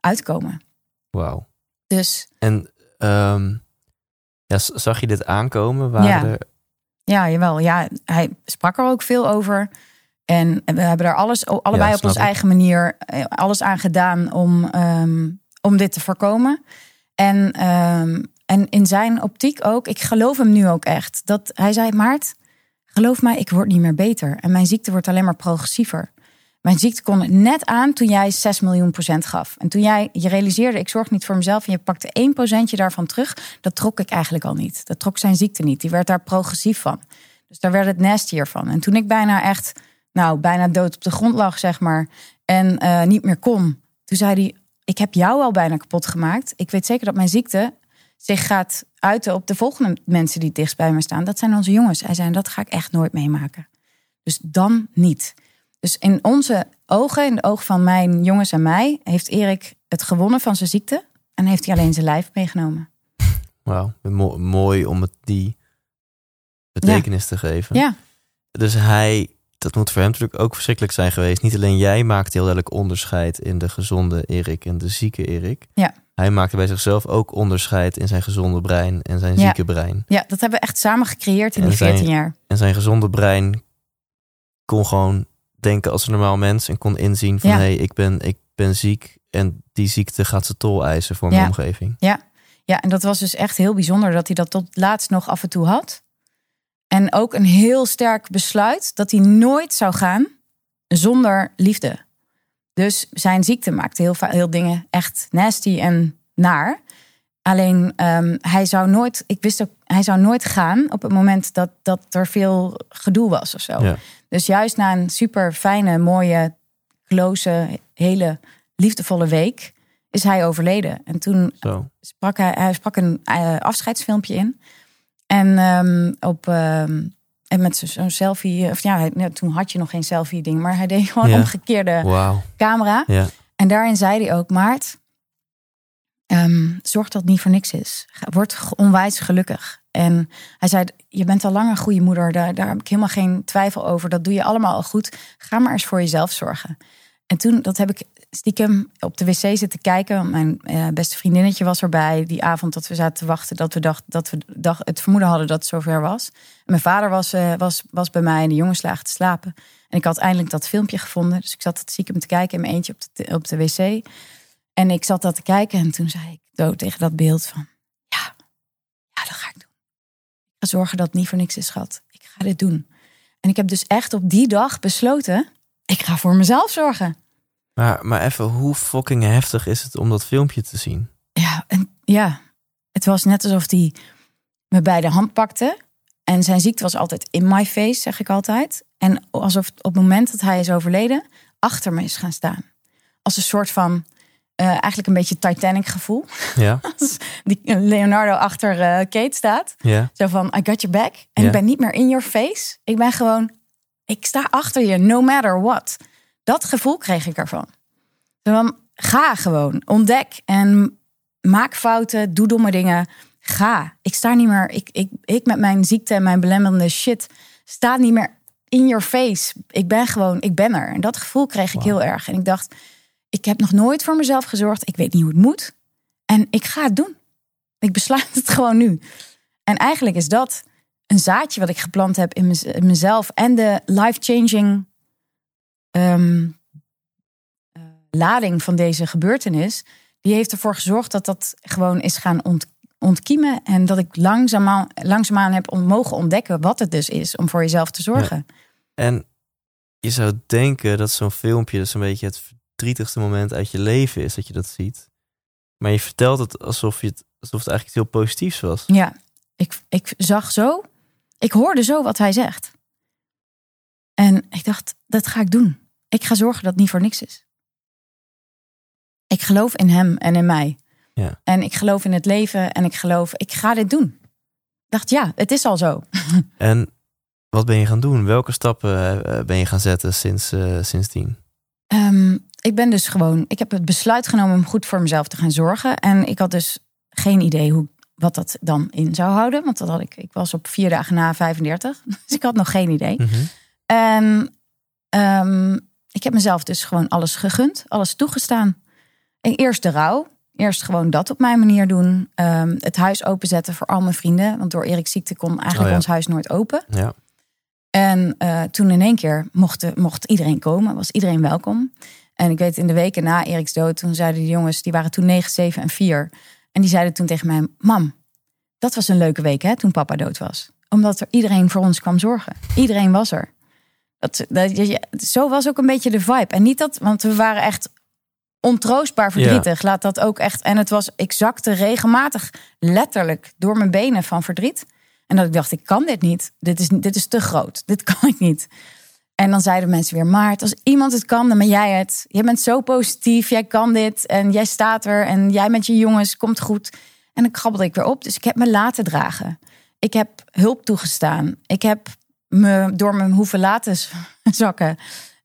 uitkomen. Wauw. Dus En ehm, ja, zag je dit aankomen? Waren Ja. er, ja, jawel. Ja, hij sprak er ook veel over. En we hebben daar alles, allebei Ja, op onze eigen manier, eh, alles aan gedaan om, ehm, om dit te voorkomen. En, ehm, en in zijn optiek ook, ik geloof hem nu ook echt. Dat hij zei, Maart, geloof mij, ik word niet meer beter. En mijn ziekte wordt alleen maar progressiever. Mijn ziekte kon net aan toen jij 6 miljoen procent gaf. En toen jij je realiseerde, ik zorg niet voor mezelf en je pakte 1 procentje daarvan terug, dat trok ik eigenlijk al niet. Dat trok zijn ziekte niet. Die werd daar progressief van. Dus daar werd het nastier van. En toen ik bijna echt, nou, bijna dood op de grond lag, zeg maar, en eh, niet meer kon, toen zei hij: Ik heb jou al bijna kapot gemaakt. Ik weet zeker dat mijn ziekte zich gaat uiten op de volgende mensen die dichtst bij me staan. Dat zijn onze jongens. Hij zei: Dat ga ik echt nooit meemaken. Dus dan niet. Dus in onze ogen, in de ogen van mijn jongens en mij, heeft Erik het gewonnen van zijn ziekte en heeft hij alleen zijn lijf meegenomen. Wauw, mo- mooi om het die betekenis te geven. Ja, Dus hij, dat moet voor hem natuurlijk ook verschrikkelijk zijn geweest. Niet alleen jij maakte heel duidelijk onderscheid in de gezonde Erik en de zieke Erik. Ja. Hij maakte bij zichzelf ook onderscheid in zijn gezonde brein en zijn Ja. zieke brein. ja, dat hebben we echt samen gecreëerd in En die zijn- 14 jaar. En zijn gezonde brein kon gewoon denken als een normaal mens en kon inzien van Ja. hé, hey, ik, ben, ik ben ziek en die ziekte gaat zijn tol eisen voor mijn Ja. omgeving. Ja, en dat was dus echt heel bijzonder dat hij dat tot laatst nog af en toe had. En ook een heel sterk besluit dat hij nooit zou gaan zonder liefde. Dus zijn ziekte maakte heel, heel dingen echt nasty en naar. Alleen ehm, hij zou nooit, ik wist ook, hij zou nooit gaan op het moment dat, dat er veel gedoe was of zo. Ja. Dus juist na een super fijne, mooie, close, hele liefdevolle week is hij overleden. En toen Zo. sprak hij, hij sprak een eh, afscheidsfilmpje in. En ehm, op ehm, en met zo- zo'n selfie, of ja, hij- nou, toen had je nog geen selfie ding, maar hij deed gewoon Ja. omgekeerde camera. Ja. En daarin zei hij ook, Maart, ehm, zorg dat het niet voor niks is. Word onwijs gelukkig. En hij zei, je bent al lang een goede moeder, daar, daar heb ik helemaal geen twijfel over. Dat doe je allemaal al goed. Ga maar eens voor jezelf zorgen. En toen, dat heb ik stiekem op de wc zitten kijken. Mijn eh, beste vriendinnetje was erbij die avond dat we zaten te wachten. Dat we, dacht, dat we dacht, het vermoeden hadden dat het zover was. En mijn vader was, eh, was, was bij mij en de jongens lagen te slapen. En ik had eindelijk dat filmpje gevonden. Dus ik zat dat stiekem te kijken in mijn eentje op de, op de wc. En ik zat dat te kijken en toen zei ik dood tegen dat beeld van... Ja, ja, dat ga. Ik ga zorgen dat het niet voor niks is, schat. Ik ga dit doen. En ik heb dus echt op die dag besloten... Ik ga voor mezelf zorgen. Maar, maar even, hoe fucking heftig is het om dat filmpje te zien? Ja, en ja, het was net alsof hij me bij de hand pakte. En zijn ziekte was altijd in my face, zeg ik altijd. En alsof op het moment dat hij is overleden, achter me is gaan staan. Als een soort van, eh, eigenlijk een beetje Titanic gevoel. Ja, Als die Leonardo achter eh, Kate staat. ja. Zo van, I got your back. En Ja. ik ben niet meer in your face. Ik ben gewoon, ik sta achter je, no matter what. Dat gevoel kreeg ik ervan. Zo van, ga gewoon, ontdek en maak fouten, doe domme dingen. Ga. Ik sta niet meer, ik, ik, ik met mijn ziekte en mijn belemmerende shit, sta niet meer in your face. Ik ben gewoon, ik ben er. En dat gevoel kreeg ik heel erg. En ik dacht, ik heb nog nooit voor mezelf gezorgd. Ik weet niet hoe het moet. En ik ga het doen. Ik besluit het gewoon nu. En eigenlijk is dat een zaadje wat ik geplant heb in, mez- in mezelf. En de life-changing ehm, eh, lading van deze gebeurtenis. Die heeft ervoor gezorgd dat dat gewoon is gaan ont, ontkiemen. En dat ik langzaamaan, langzaamaan heb on- mogen ontdekken wat het dus is om voor jezelf te zorgen. En je zou denken dat zo'n filmpje dus een beetje het verdrietigste moment uit je leven is dat je dat ziet. Maar je vertelt het alsof, je het, alsof het eigenlijk iets heel positiefs was. Ja, ik, ik zag zo, ik hoorde zo wat hij zegt. En ik dacht, dat ga ik doen. Ik ga zorgen dat het niet voor niks is. Ik geloof in hem en in mij. Ja. En ik geloof in het leven en ik geloof, ik ga dit doen. Ik dacht, ja, het is al zo. En wat ben je gaan doen? Welke stappen eh, ben je gaan zetten sinds, eh, sindsdien? Ehm, ik ben dus gewoon, ik heb het besluit genomen om goed voor mezelf te gaan zorgen. En ik had dus geen idee hoe, wat dat dan in zou houden. Want dat had ik, ik was op vier dagen na 35. Dus ik had nog geen idee. Mhm. En ehm, ik heb mezelf dus gewoon alles gegund, alles toegestaan. En eerst de rouw. Eerst gewoon dat op mijn manier doen. Ehm, het huis openzetten voor al mijn vrienden. Want door Erik's ziekte kon eigenlijk Oh ja. ons huis nooit open. Ja. En eh, toen in één keer mocht, mocht iedereen komen, was iedereen welkom. En ik weet in de weken na Eriks dood, toen zeiden die jongens, die waren toen 9, 7 en 4. En die zeiden toen tegen mij, mam, dat was een leuke week hè, toen papa dood was. Omdat er iedereen voor ons kwam zorgen. Iedereen was er. Dat, dat, zo was ook een beetje de vibe. En niet dat, want we waren echt ontroostbaar verdrietig. Laat dat ook echt. En het was, ik zakte regelmatig letterlijk door mijn benen van verdriet. En dat ik dacht, ik kan dit niet. Dit is, dit is te groot. Dit kan ik niet. En dan zeiden mensen weer, Maart, als iemand het kan, dan ben jij het. Jij bent zo positief, jij kan dit. En jij staat er. En jij met je jongens, komt goed. En dan krabbelde ik weer op. Dus ik heb me laten dragen. Ik heb hulp toegestaan. Ik heb me door me hoeven laten zakken.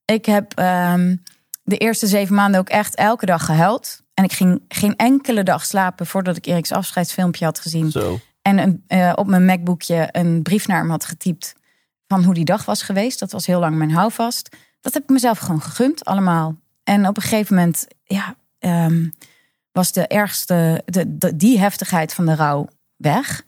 Ik heb ehm, de eerste zeven maanden ook echt elke dag gehuild. En ik ging geen enkele dag slapen voordat ik Erik's afscheidsfilmpje had gezien. Zo. En een, eh, op mijn MacBookje een brief naar hem had getypt. Van hoe die dag was geweest. Dat was heel lang mijn houvast. Dat heb ik mezelf gewoon gegund, allemaal. En op een gegeven moment, ja, ehm, was de ergste, de, de- die heftigheid van de rouw weg.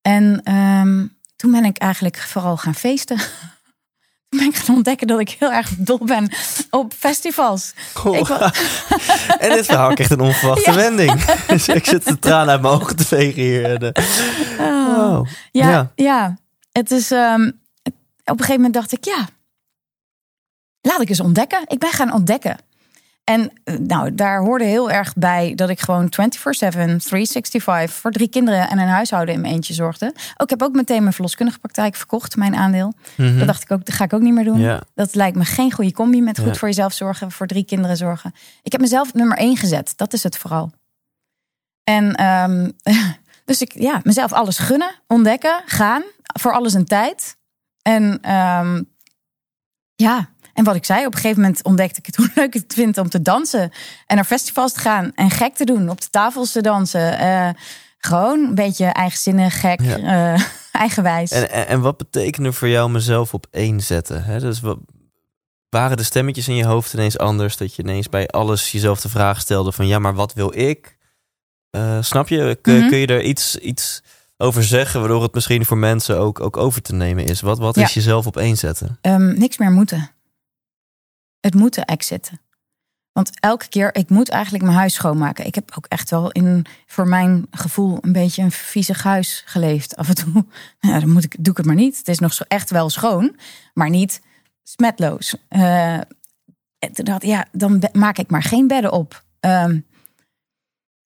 En ehm, toen ben ik eigenlijk vooral gaan feesten. Toen ben ik gaan ontdekken dat ik heel erg dol ben op festivals. Ik wa- En dit verhaal kreeg een onverwachte wending. Dus ik zit de tranen uit mijn ogen te vegen hier. Eh, wow. Ja, Ja. ja. Het is. ehm, een gegeven moment dacht ik, ja, laat ik eens ontdekken. Ik ben gaan ontdekken. En eh, nou, daar hoorde heel erg bij dat ik gewoon 24/7, 365 voor drie kinderen en een huishouden in mijn eentje zorgde. Ook, ik heb ook meteen mijn verloskundige praktijk verkocht, mijn aandeel. Mhm. Dat dacht ik ook, dat ga ik ook niet meer doen. Ja. Dat lijkt me geen goede combi met goed Ja. voor jezelf zorgen, voor drie kinderen zorgen. Ik heb mezelf op nummer één gezet. Dat is het vooral. En ehm, dus ik, ja, mezelf alles gunnen, ontdekken, gaan. Voor alles een tijd. En ehm, ja, en wat ik zei, op een gegeven moment ontdekte ik het hoe leuk ik het vind om te dansen. En naar festivals te gaan en gek te doen, op de tafels te dansen. Eh, gewoon een beetje eigenzinnig, gek, eh, eigenwijs. En, en, en wat betekende voor jou mezelf op één zetten? Hè? Dus wat, waren de stemmetjes in je hoofd ineens anders? Dat je ineens bij alles jezelf de vraag stelde van... ja, maar wat wil ik? Eh, snap je? Kun, Mhm. kun je er iets, iets over zeggen... waardoor het misschien voor mensen ook, ook over te nemen is? Wat, wat Ja. is jezelf op één zetten? Ehm, niks meer moeten. Het moeten exiten. Want elke keer, ik moet eigenlijk mijn huis schoonmaken. Ik heb ook echt wel in, voor mijn gevoel, een beetje een viezig huis geleefd. Af en toe, ja, dan moet ik, doe ik het maar niet. Het is nog zo echt wel schoon, maar niet smetloos. Eh, en toen dacht ik, ja, dan maak ik maar geen bedden op. Ehm,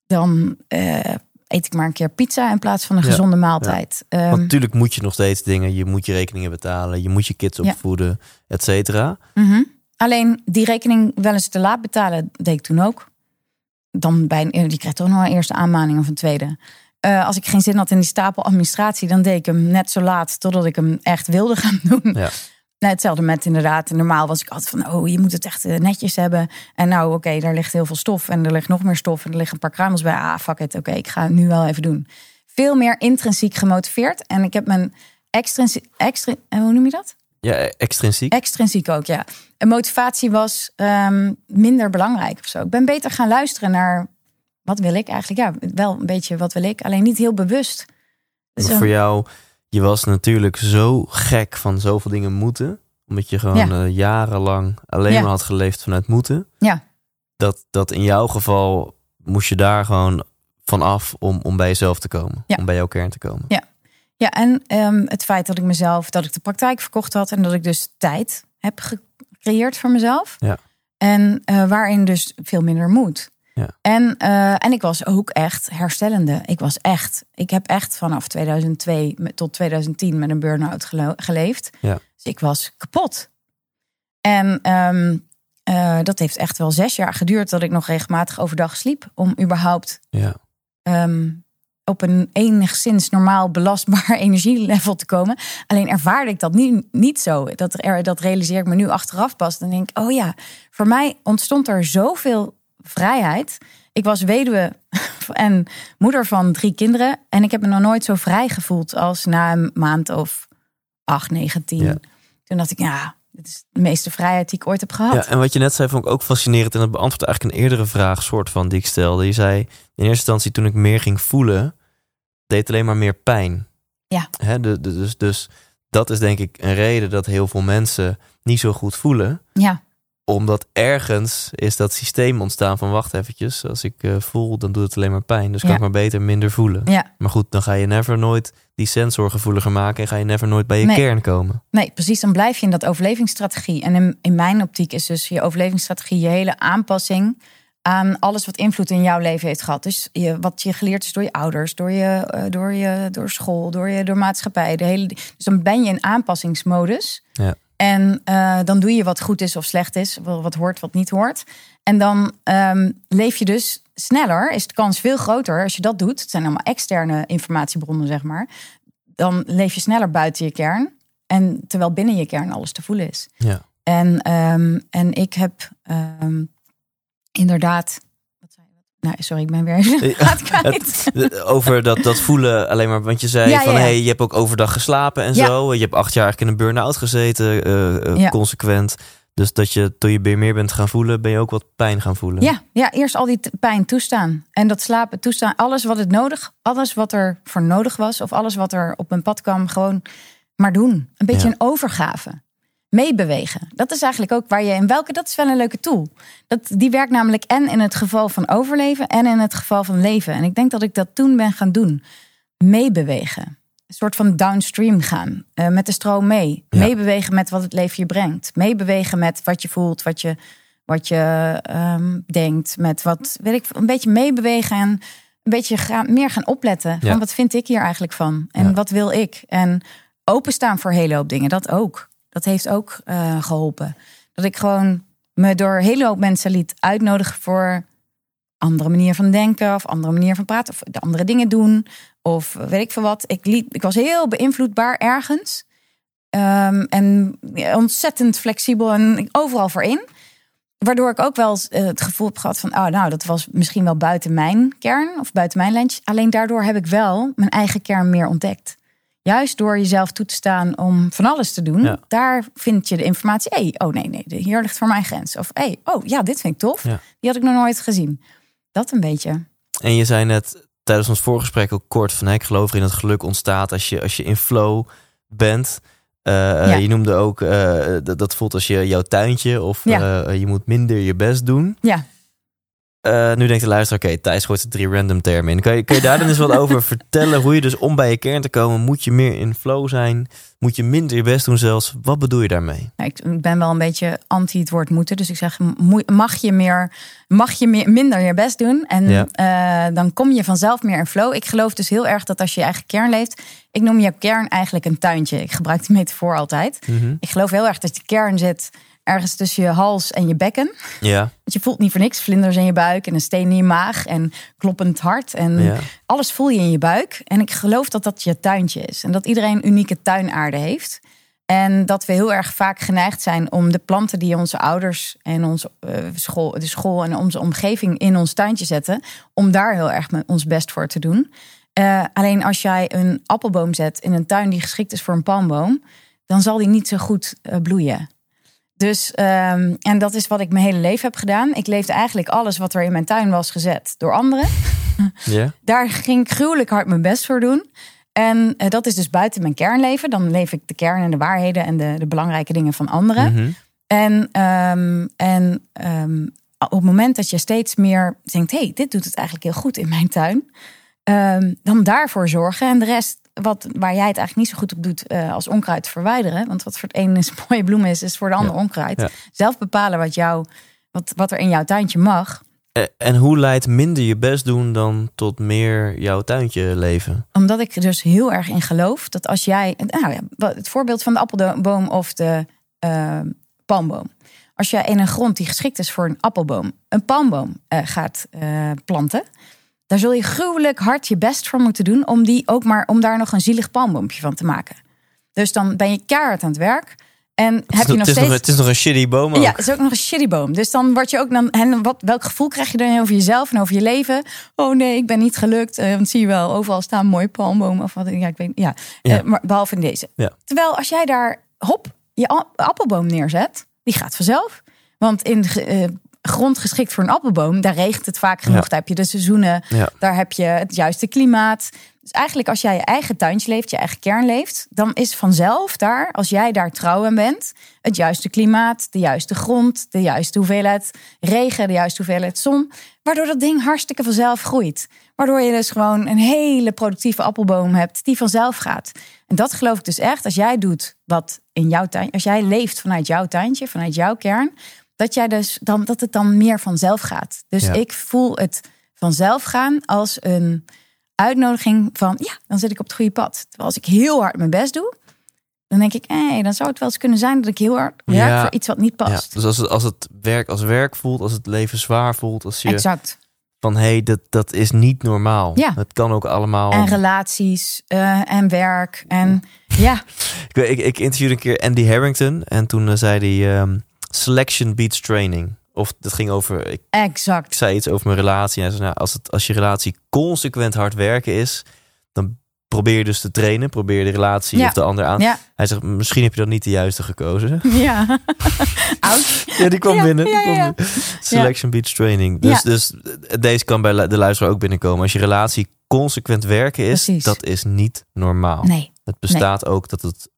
dan eh, eet ik maar een keer pizza in plaats van een gezonde maaltijd. Ehm, natuurlijk moet je nog steeds dingen. Je moet je rekeningen betalen. Je moet je kids opvoeden, et cetera. Mhm. Alleen die rekening wel eens te laat betalen, deed ik toen ook. Dan bij een, die kreeg toch nog een eerste aanmaning of een tweede. Eh, als ik geen zin had in die stapel administratie, dan deed ik hem net zo laat totdat ik hem echt wilde gaan doen. Ja. Nou, hetzelfde met inderdaad. Normaal was ik altijd van, oh, je moet het echt eh, netjes hebben. En nou, oké, daar ligt heel veel stof en er ligt nog meer stof en er liggen een paar kruimels bij. Ah, fuck it, oké, ik ga het nu wel even doen. Veel meer intrinsiek gemotiveerd. En ik heb mijn extrinsiek, extra, eh, hoe noem je dat? Ja, extrinsiek. Extrinsiek ook, ja. En motivatie was ehm, minder belangrijk of zo. Ik ben beter gaan luisteren naar wat wil ik eigenlijk. Ja, wel een beetje wat wil ik, alleen niet heel bewust. Dus, voor jou, je was natuurlijk zo gek van zoveel dingen moeten. Omdat je gewoon Ja. eh, jarenlang alleen Ja. maar had geleefd vanuit moeten. Ja. Dat, dat in jouw geval moest je daar gewoon van af om, om bij jezelf te komen. Ja. Om bij jouw kern te komen. Ja, en ehm, het feit dat ik mezelf, dat ik de praktijk verkocht had en dat ik dus tijd heb gecreëerd voor mezelf. Ja. En eh, waarin dus veel minder moet. Ja. En, eh, en ik was ook echt herstellende. Ik was echt, ik heb echt vanaf 2002 met- tot 2010 met een burn-out geleefd. Ja. Dus ik was kapot. En ehm, eh, dat heeft echt wel zes jaar geduurd dat ik nog regelmatig overdag sliep. Om überhaupt Ja. ehm, op een enigszins normaal belastbaar energielevel te komen. Alleen ervaarde ik dat nu niet zo. Dat, er, dat realiseer ik me nu achteraf pas. Dan denk ik, oh ja, voor mij ontstond er zoveel vrijheid. Ik was weduwe en moeder van drie kinderen. En ik heb me nog nooit zo vrij gevoeld als na een maand of acht, negen, tien. Ja. Toen dacht ik, ja, dit is de meeste vrijheid die ik ooit heb gehad. ja, en wat je net zei vond ik ook fascinerend. En dat beantwoordt eigenlijk een eerdere vraag, soort van, die ik stelde. Je zei, in eerste instantie toen ik meer ging voelen, deed het alleen maar meer pijn. Ja. Hè, dus, dus dat is denk ik een reden dat heel veel mensen niet zo goed voelen. ja. Omdat ergens is dat systeem ontstaan van wacht eventjes. Als ik eh, voel, dan doet het alleen maar pijn. Dus kan ik maar beter minder voelen. Ja, Maar goed, dan ga je never nooit die sensor gevoeliger maken. En ga je never nooit bij je Nee. kern komen. nee, precies. Dan blijf je in dat overlevingsstrategie. En in, in mijn optiek is dus je overlevingsstrategie je hele aanpassing aan alles wat invloed in jouw leven heeft gehad. Dus je, wat je geleerd is door je ouders, door je, eh, door je door school, door je door maatschappij. De hele, dus dan ben je in aanpassingsmodus. Ja. En eh, dan doe je wat goed is of slecht is, wat hoort, wat niet hoort. En dan ehm, leef je dus sneller, is de kans veel groter als je dat doet. Het zijn allemaal externe informatiebronnen, zeg maar. Dan leef je sneller buiten je kern. En terwijl binnen je kern alles te voelen is. Ja. En, ehm, en ik heb ehm, inderdaad. Nou, sorry, ik ben weer. Het- over dat, dat voelen alleen maar. Want je zei Ja, van ja. hey, je hebt ook overdag geslapen en zo. Je hebt acht jaar eigenlijk in een burn-out gezeten, eh, eh, consequent. Dus dat je toen je weer meer bent gaan voelen, ben je ook wat pijn gaan voelen. Ja, ja, eerst al die pijn toestaan. En dat slapen toestaan. Alles wat het nodig, alles wat er voor nodig was, of alles wat er op mijn pad kwam, gewoon maar doen. Een beetje een overgave. Meebewegen. Dat is eigenlijk ook waar je in welke, dat is wel een leuke tool. Dat, die werkt namelijk en in het geval van overleven en in het geval van leven. En ik denk dat ik dat toen ben gaan doen. Meebewegen. Een soort van downstream gaan. eh, met de stroom mee. Ja. Meebewegen met wat het leven je brengt. Meebewegen met wat je voelt, wat je, wat je ehm, denkt. Met wat, weet ik, een beetje meebewegen en een beetje gaan, meer gaan opletten. Van wat vind ik hier eigenlijk van? En Ja. wat wil ik? En openstaan voor een hele hoop dingen, dat ook. Dat heeft ook eh, geholpen. Dat ik gewoon me door een hele hoop mensen liet uitnodigen voor andere manier van denken of andere manier van praten of de andere dingen doen of weet ik veel wat. Ik, liet, ik was heel beïnvloedbaar ergens Ehm, en ontzettend flexibel en overal voor in. Waardoor ik ook wel eh, het gevoel heb gehad van, oh, nou, dat was misschien wel buiten mijn kern of buiten mijn lijntje. Alleen daardoor heb ik wel mijn eigen kern meer ontdekt. Juist door jezelf toe te staan om van alles te doen, Ja. daar vind je de informatie. Hey, oh nee, nee, hier ligt voor mijn grens. Of hey, oh ja, dit vind ik tof. Ja. Die had ik nog nooit gezien. Dat een beetje. En je zei net tijdens ons voorgesprek ook kort van... ik geloof erin dat geluk ontstaat als je, als je in flow bent. Eh, eh, Ja. Je noemde ook, eh, dat, dat voelt als je jouw tuintje... of je moet minder je best doen. Ja. Eh, nu denkt de luisteraar, oké, Thijs gooit er drie random termen in. Kan je, kan je daar dan eens wat over vertellen? Hoe je dus om bij je kern te komen, moet je meer in flow zijn? Moet je minder je best doen zelfs? Wat bedoel je daarmee? Nou, Ik ben wel een beetje anti het woord moeten. Dus ik zeg, mag je, meer, mag je meer, minder je best doen? En Ja. eh, dan kom je vanzelf meer in flow. Ik geloof dus heel erg dat als je je eigen kern leeft... Ik noem je kern eigenlijk een tuintje. Ik gebruik die metafoor altijd. Ik geloof heel erg dat de kern zit ergens tussen je hals en je bekken. Ja, Want je voelt niet voor niks vlinders in je buik en een steen in je maag en kloppend hart. En Ja. alles voel je in je buik. En ik geloof dat dat je tuintje is. En dat iedereen unieke tuinaarde heeft. En dat we heel erg vaak geneigd zijn om de planten die onze ouders en onze eh, school, de school en onze omgeving in ons tuintje zetten, om daar heel erg met ons best voor te doen. Eh, alleen als jij een appelboom zet in een tuin die geschikt is voor een palmboom, dan zal die niet zo goed eh, bloeien. Dus, ehm, en dat is wat ik mijn hele leven heb gedaan. Ik leefde eigenlijk alles wat er in mijn tuin was gezet door anderen. Daar ging ik gruwelijk hard mijn best voor doen. En eh, dat is dus buiten mijn kernleven. Dan leef ik de kern en de waarheden en de, de belangrijke dingen van anderen. Mhm. En, ehm, en ehm, op het moment dat je steeds meer denkt: hé, hey, dit doet het eigenlijk heel goed in mijn tuin. ehm, dan daarvoor zorgen. En de rest, wat, waar jij het eigenlijk niet zo goed op doet, eh, als onkruid verwijderen. Want wat voor het een is mooie bloem is, is voor de ander Ja. onkruid. Ja. Zelf bepalen wat, jou, wat, wat er in jouw tuintje mag. Eh, En hoe leidt minder je best doen dan tot meer jouw tuintje leven? Omdat ik er dus heel erg in geloof dat als jij. Nou ja, het voorbeeld van de appelboom of de eh, palmboom. Als jij in een grond die geschikt is voor een appelboom, een palmboom gaat planten. Daar zul je gruwelijk hard je best voor moeten doen om, die ook maar, om daar nog een zielig palmboompje van te maken. Dus dan ben je keihard aan het werk. En Het heb je nog, het, is steeds. nog, het is nog een shitty boom ook. Ja, het is ook nog een shitty boom. Dus dan word je ook dan. En wat, welk gevoel krijg je dan over jezelf en over je leven? Oh nee, ik ben niet gelukt. Eh, want zie je wel, overal staan mooie palmbomen of wat. Ja, ik weet. Ja, Ja. Eh, maar behalve in deze. Ja. Terwijl als jij daar hop je appelboom neerzet, die gaat vanzelf. Want in eh, grond geschikt voor een appelboom. Daar regent het vaak genoeg. Ja. Daar heb je de seizoenen. Ja. Daar heb je het juiste klimaat. Dus eigenlijk als jij je eigen tuintje leeft, je eigen kern leeft, dan is vanzelf daar, als jij daar trouw aan bent, het juiste klimaat, de juiste grond, de juiste hoeveelheid regen, de juiste hoeveelheid zon, waardoor dat ding hartstikke vanzelf groeit. Waardoor je dus gewoon een hele productieve appelboom hebt die vanzelf gaat. En dat geloof ik dus echt. Als jij doet wat in jouw tuin, als jij leeft vanuit jouw tuintje, vanuit jouw kern, dat jij dus dan dat het dan meer vanzelf gaat. Dus Ja. ik voel het vanzelf gaan als een uitnodiging van ja, dan zit ik op het goede pad. Terwijl als ik heel hard mijn best doe, dan denk ik, hé, dan zou het wel eens kunnen zijn dat ik heel hard werk Ja. voor iets wat niet Ja, past. dus als het, als het werk als werk voelt, als het leven zwaar voelt, als je Exact. van hé, hey, dat, dat is niet normaal. Ja. Het kan ook allemaal. En relaties eh, en werk en ja, ik, ik interviewde een keer Andy Harrington en toen eh, zei hij ehm, selection beats training. Of dat ging over, ik exact. zei iets over mijn relatie. En hij zei, nou, als, het, als je relatie consequent hard werken is, dan probeer je dus te trainen. Probeer de relatie Ja. of de ander aan. Ja, Hij zegt, misschien heb je dan niet de juiste gekozen. ja. Oud. Ja, die kwam Ja, binnen. die kwam. Selection beats training. Dus, dus deze kan bij de luisteraar ook binnenkomen. Als je relatie consequent werken is, Precies. dat is niet normaal. Nee, Het bestaat ook dat het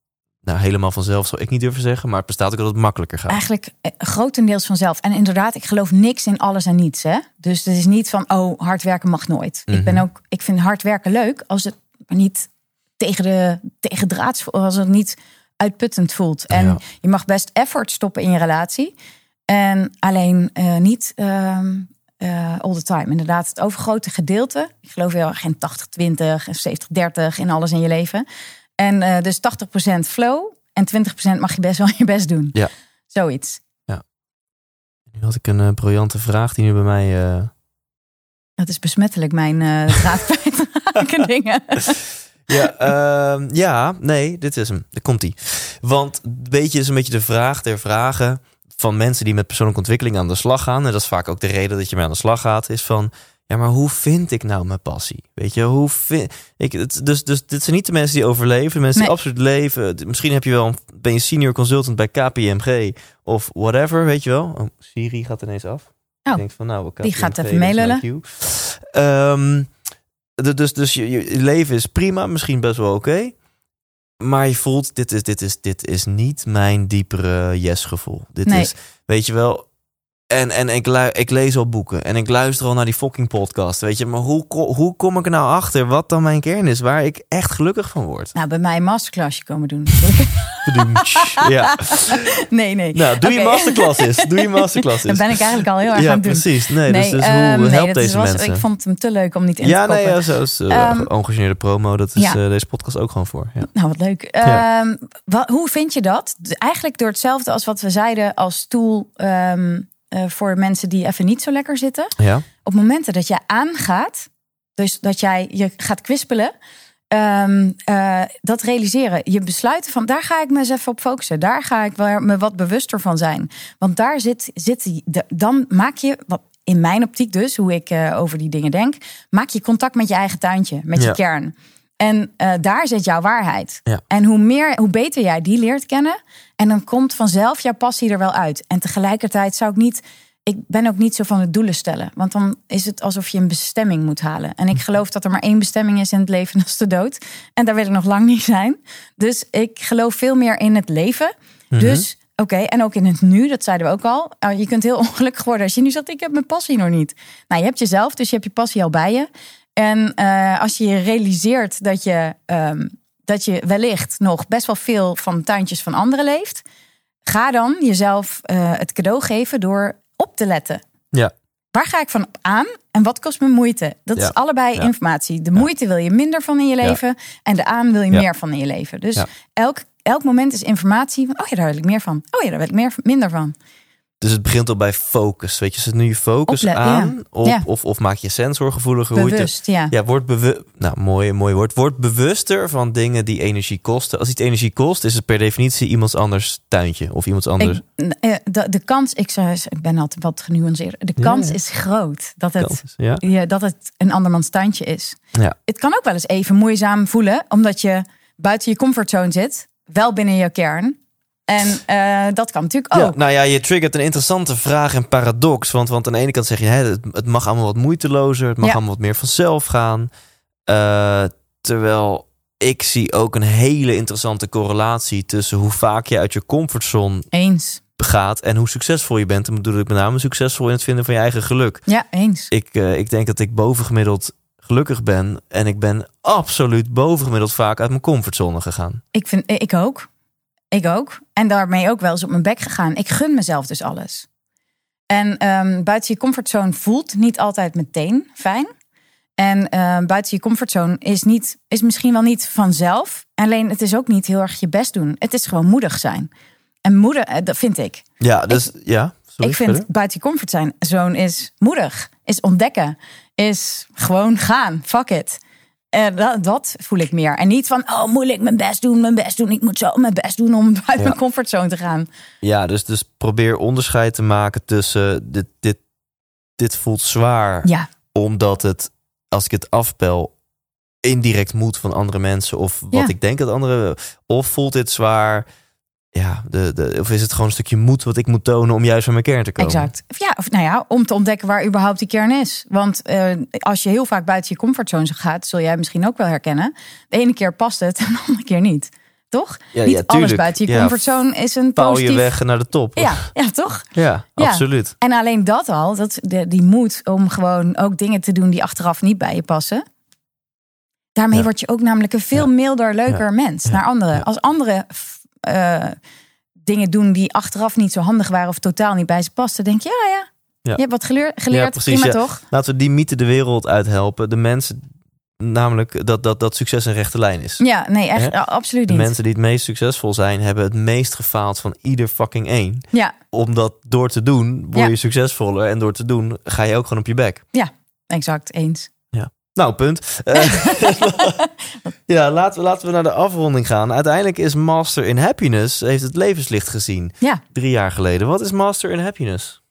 nou, helemaal vanzelf zou ik niet durven zeggen, maar het bestaat ook dat het makkelijker gaat. eigenlijk eh, grotendeels vanzelf. En inderdaad, ik geloof niks in alles en niets. Hè? Dus het is niet van, oh, hard werken mag nooit. Ik ben Mhm. ook, ik vind hard werken leuk als het maar niet tegen de tegen draads, voelt, als het niet uitputtend voelt. En Ja. je mag best effort stoppen in je relatie. En alleen eh, niet ehm, eh, all the time. Inderdaad, het overgrote gedeelte. Ik geloof heel erg in 80-20 en 70-30 in alles in je leven. En eh, dus 80% flow en 20% mag je best wel je best doen. Ja. Zoiets. Nu had ik een eh, briljante vraag die nu bij mij. eh, Dat is besmettelijk, mijn kwijtraken dingen. Ja, ehm, ja, nee, dit is hem. Daar komt hij. Want weet je, is een beetje de vraag der vragen van mensen die met persoonlijke ontwikkeling aan de slag gaan. En dat is vaak ook de reden dat je mee aan de slag gaat. Is van, ja, maar hoe vind ik nou mijn passie? Weet je, hoe vind ik het? Dus, dus dit zijn niet de mensen die overleven, de mensen die absoluut leven. Misschien heb je wel, een- ben je senior consultant bij KPMG of whatever, weet je wel. Oh, Siri gaat ineens af. Oh, ik denk van, nou, die gaat KPMG, even meelullen. Ehm, dus dus je, je leven is prima, misschien best wel oké. Maar je voelt, dit is, dit, is, dit is niet mijn diepere yes-gevoel. Dit Nee. is, weet je wel... En, en ik, ik lees al boeken en ik luister al naar die fucking podcast, weet je. Maar hoe, hoe kom ik er nou achter wat dan mijn kern is, waar ik echt gelukkig van word? Nou, bij mij een masterclassje komen doen. ja. nee, nee. Nou, doe je masterclasses. Doe je masterclasses. Dat ben ik eigenlijk al heel erg ja, aan het doen. precies. Nee, dus, dus ehm, hoe nee, helpt deze was, mensen? Ik vond hem te leuk om niet in ja, te nee, koppen. ja, zo is uh, Ehm, ongegeneerde promo. Dat is ja. eh, deze podcast ook gewoon voor. Ja. Nou, wat leuk. Ehm, hoe vind je dat? Eigenlijk door hetzelfde als wat we zeiden als tool eh, voor mensen die even niet zo lekker zitten. ja? Op momenten dat jij aangaat, dus dat jij je gaat kwispelen, ehm, eh, dat realiseren. Je besluiten van daar ga ik me eens even op focussen. Daar ga ik me wat bewuster van zijn. Want daar zit, zit dan maak je, wat in mijn optiek dus, hoe ik eh, over die dingen denk, maak je contact met je eigen tuintje, met je kern. En daar zit jouw waarheid. Ja. En hoe meer, hoe beter jij die leert kennen, en dan komt vanzelf jouw passie er wel uit. En tegelijkertijd zou ik niet, ik ben ook niet zo van het doelen stellen, want dan is het alsof je een bestemming moet halen. En ik geloof dat er maar één bestemming is in het leven, dat is de dood. En daar wil ik nog lang niet zijn. Dus ik geloof veel meer in het leven. Dus Oké, en ook in het nu, dat zeiden we ook al. Uh, Je kunt heel ongelukkig worden als je nu zegt: Ik heb mijn passie nog niet. Nou, je hebt jezelf, dus je hebt je passie al bij je. En uh, als je je realiseert dat je, um, dat je wellicht nog best wel veel van tuintjes van anderen leeft, ga dan jezelf uh, het cadeau geven door op te letten. Ja. Waar ga ik van aan en wat kost me moeite? Dat Ja. is allebei Ja. informatie. De moeite wil je minder van in je leven en de aan wil je meer van in je leven. Dus elk, elk moment is informatie. Van, oh ja, daar wil ik meer van. Oh ja, daar wil ik meer, minder van. Dus het begint al bij focus. Weet je, zet nu je focus aan. ja. Op, Ja. Of, of maak je sensor gevoeliger. hoe je het- Bewust, ja. Ja, word bewust. Nou, mooi, mooi woord. Word bewuster van dingen die energie kosten. Als iets energie kost, is het per definitie iemands anders tuintje. Of iemands anders. Ik, eh, de, de kans, ik, zou, ik ben altijd wat genuanceerd. De kans is groot dat het, is. Ja, dat het een andermans tuintje is. Ja. Het kan ook wel eens even moeizaam voelen, omdat je buiten je comfortzone zit, wel binnen je kern. En eh, dat kan natuurlijk Ja, ook. nou ja, je triggert een interessante vraag en paradox. Want, want aan de ene kant zeg je, hè, het, het mag allemaal wat moeitelozer. Het mag Ja. allemaal wat meer vanzelf gaan. Eh, terwijl ik zie ook een hele interessante correlatie tussen hoe vaak je uit je comfortzone Eens. gaat en hoe succesvol je bent. En bedoel ik met name succesvol in het vinden van je eigen geluk. Ja, eens. Ik, eh, ik denk dat ik bovengemiddeld gelukkig ben. En ik ben absoluut bovengemiddeld vaak uit mijn comfortzone gegaan. Ik, vind, ik ook. Ik ook. En daarmee ook wel eens op mijn bek gegaan. Ik gun mezelf dus alles. En ehm, buiten je comfortzone voelt niet altijd meteen fijn. En ehm, buiten je comfortzone is, niet, is misschien wel niet vanzelf. Alleen het is ook niet heel erg je best doen. Het is gewoon moedig zijn. En moedig, eh, dat vind ik. Ja, dus ja. Sorry, ik vind verder. buiten je comfortzone is moedig. Is ontdekken. Is gewoon gaan. Fuck it. Eh, dat, dat voel ik meer. En niet van, oh moeilijk, mijn best doen, mijn best doen. Ik moet zo mijn best doen om uit mijn comfortzone te gaan. Ja, dus, dus probeer onderscheid te maken tussen dit, dit, dit voelt zwaar. Ja, Omdat het, als ik het afpel, indirect moet van andere mensen. Of wat Ja. ik denk dat anderen. Of voelt dit zwaar. Ja, de, de, of is het gewoon een stukje moed wat ik moet tonen om juist bij mijn kern te komen? exact. Ja, of nou ja, om te ontdekken waar überhaupt die kern is. Want eh, als je heel vaak buiten je comfortzone gaat, zul jij misschien ook wel herkennen. De ene keer past het en de andere keer niet. Toch? Ja, niet ja, alles buiten je Ja, comfortzone is een positief... je weg naar de top. Ja, ja, toch? ja, absoluut. En alleen dat al, dat, de, die moed om gewoon ook dingen te doen die achteraf niet bij je passen. Daarmee word je ook namelijk een veel milder, leuker mens naar anderen. Als anderen eh, dingen doen die achteraf niet zo handig waren of totaal niet bij ze pasten, denk je, ja, ja. Ja. Je hebt wat geleer- geleerd, Ja, precies, prima ja. toch? Laten we die mythe de wereld uithelpen. De mensen, namelijk dat, dat, dat succes een rechte lijn is. Ja, nee, echt, ja, absoluut De niet. mensen die het meest succesvol zijn, hebben het meest gefaald van ieder fucking één. Ja, Omdat door te doen word je Ja. succesvoller. En door te doen ga je ook gewoon op je bek. exact, eens. Nou, punt. Ja, laten we, laten we naar de afronding gaan. Uiteindelijk is Master in Happiness, heeft het levenslicht gezien. Ja. Drie jaar geleden. Wat is Master in Happiness?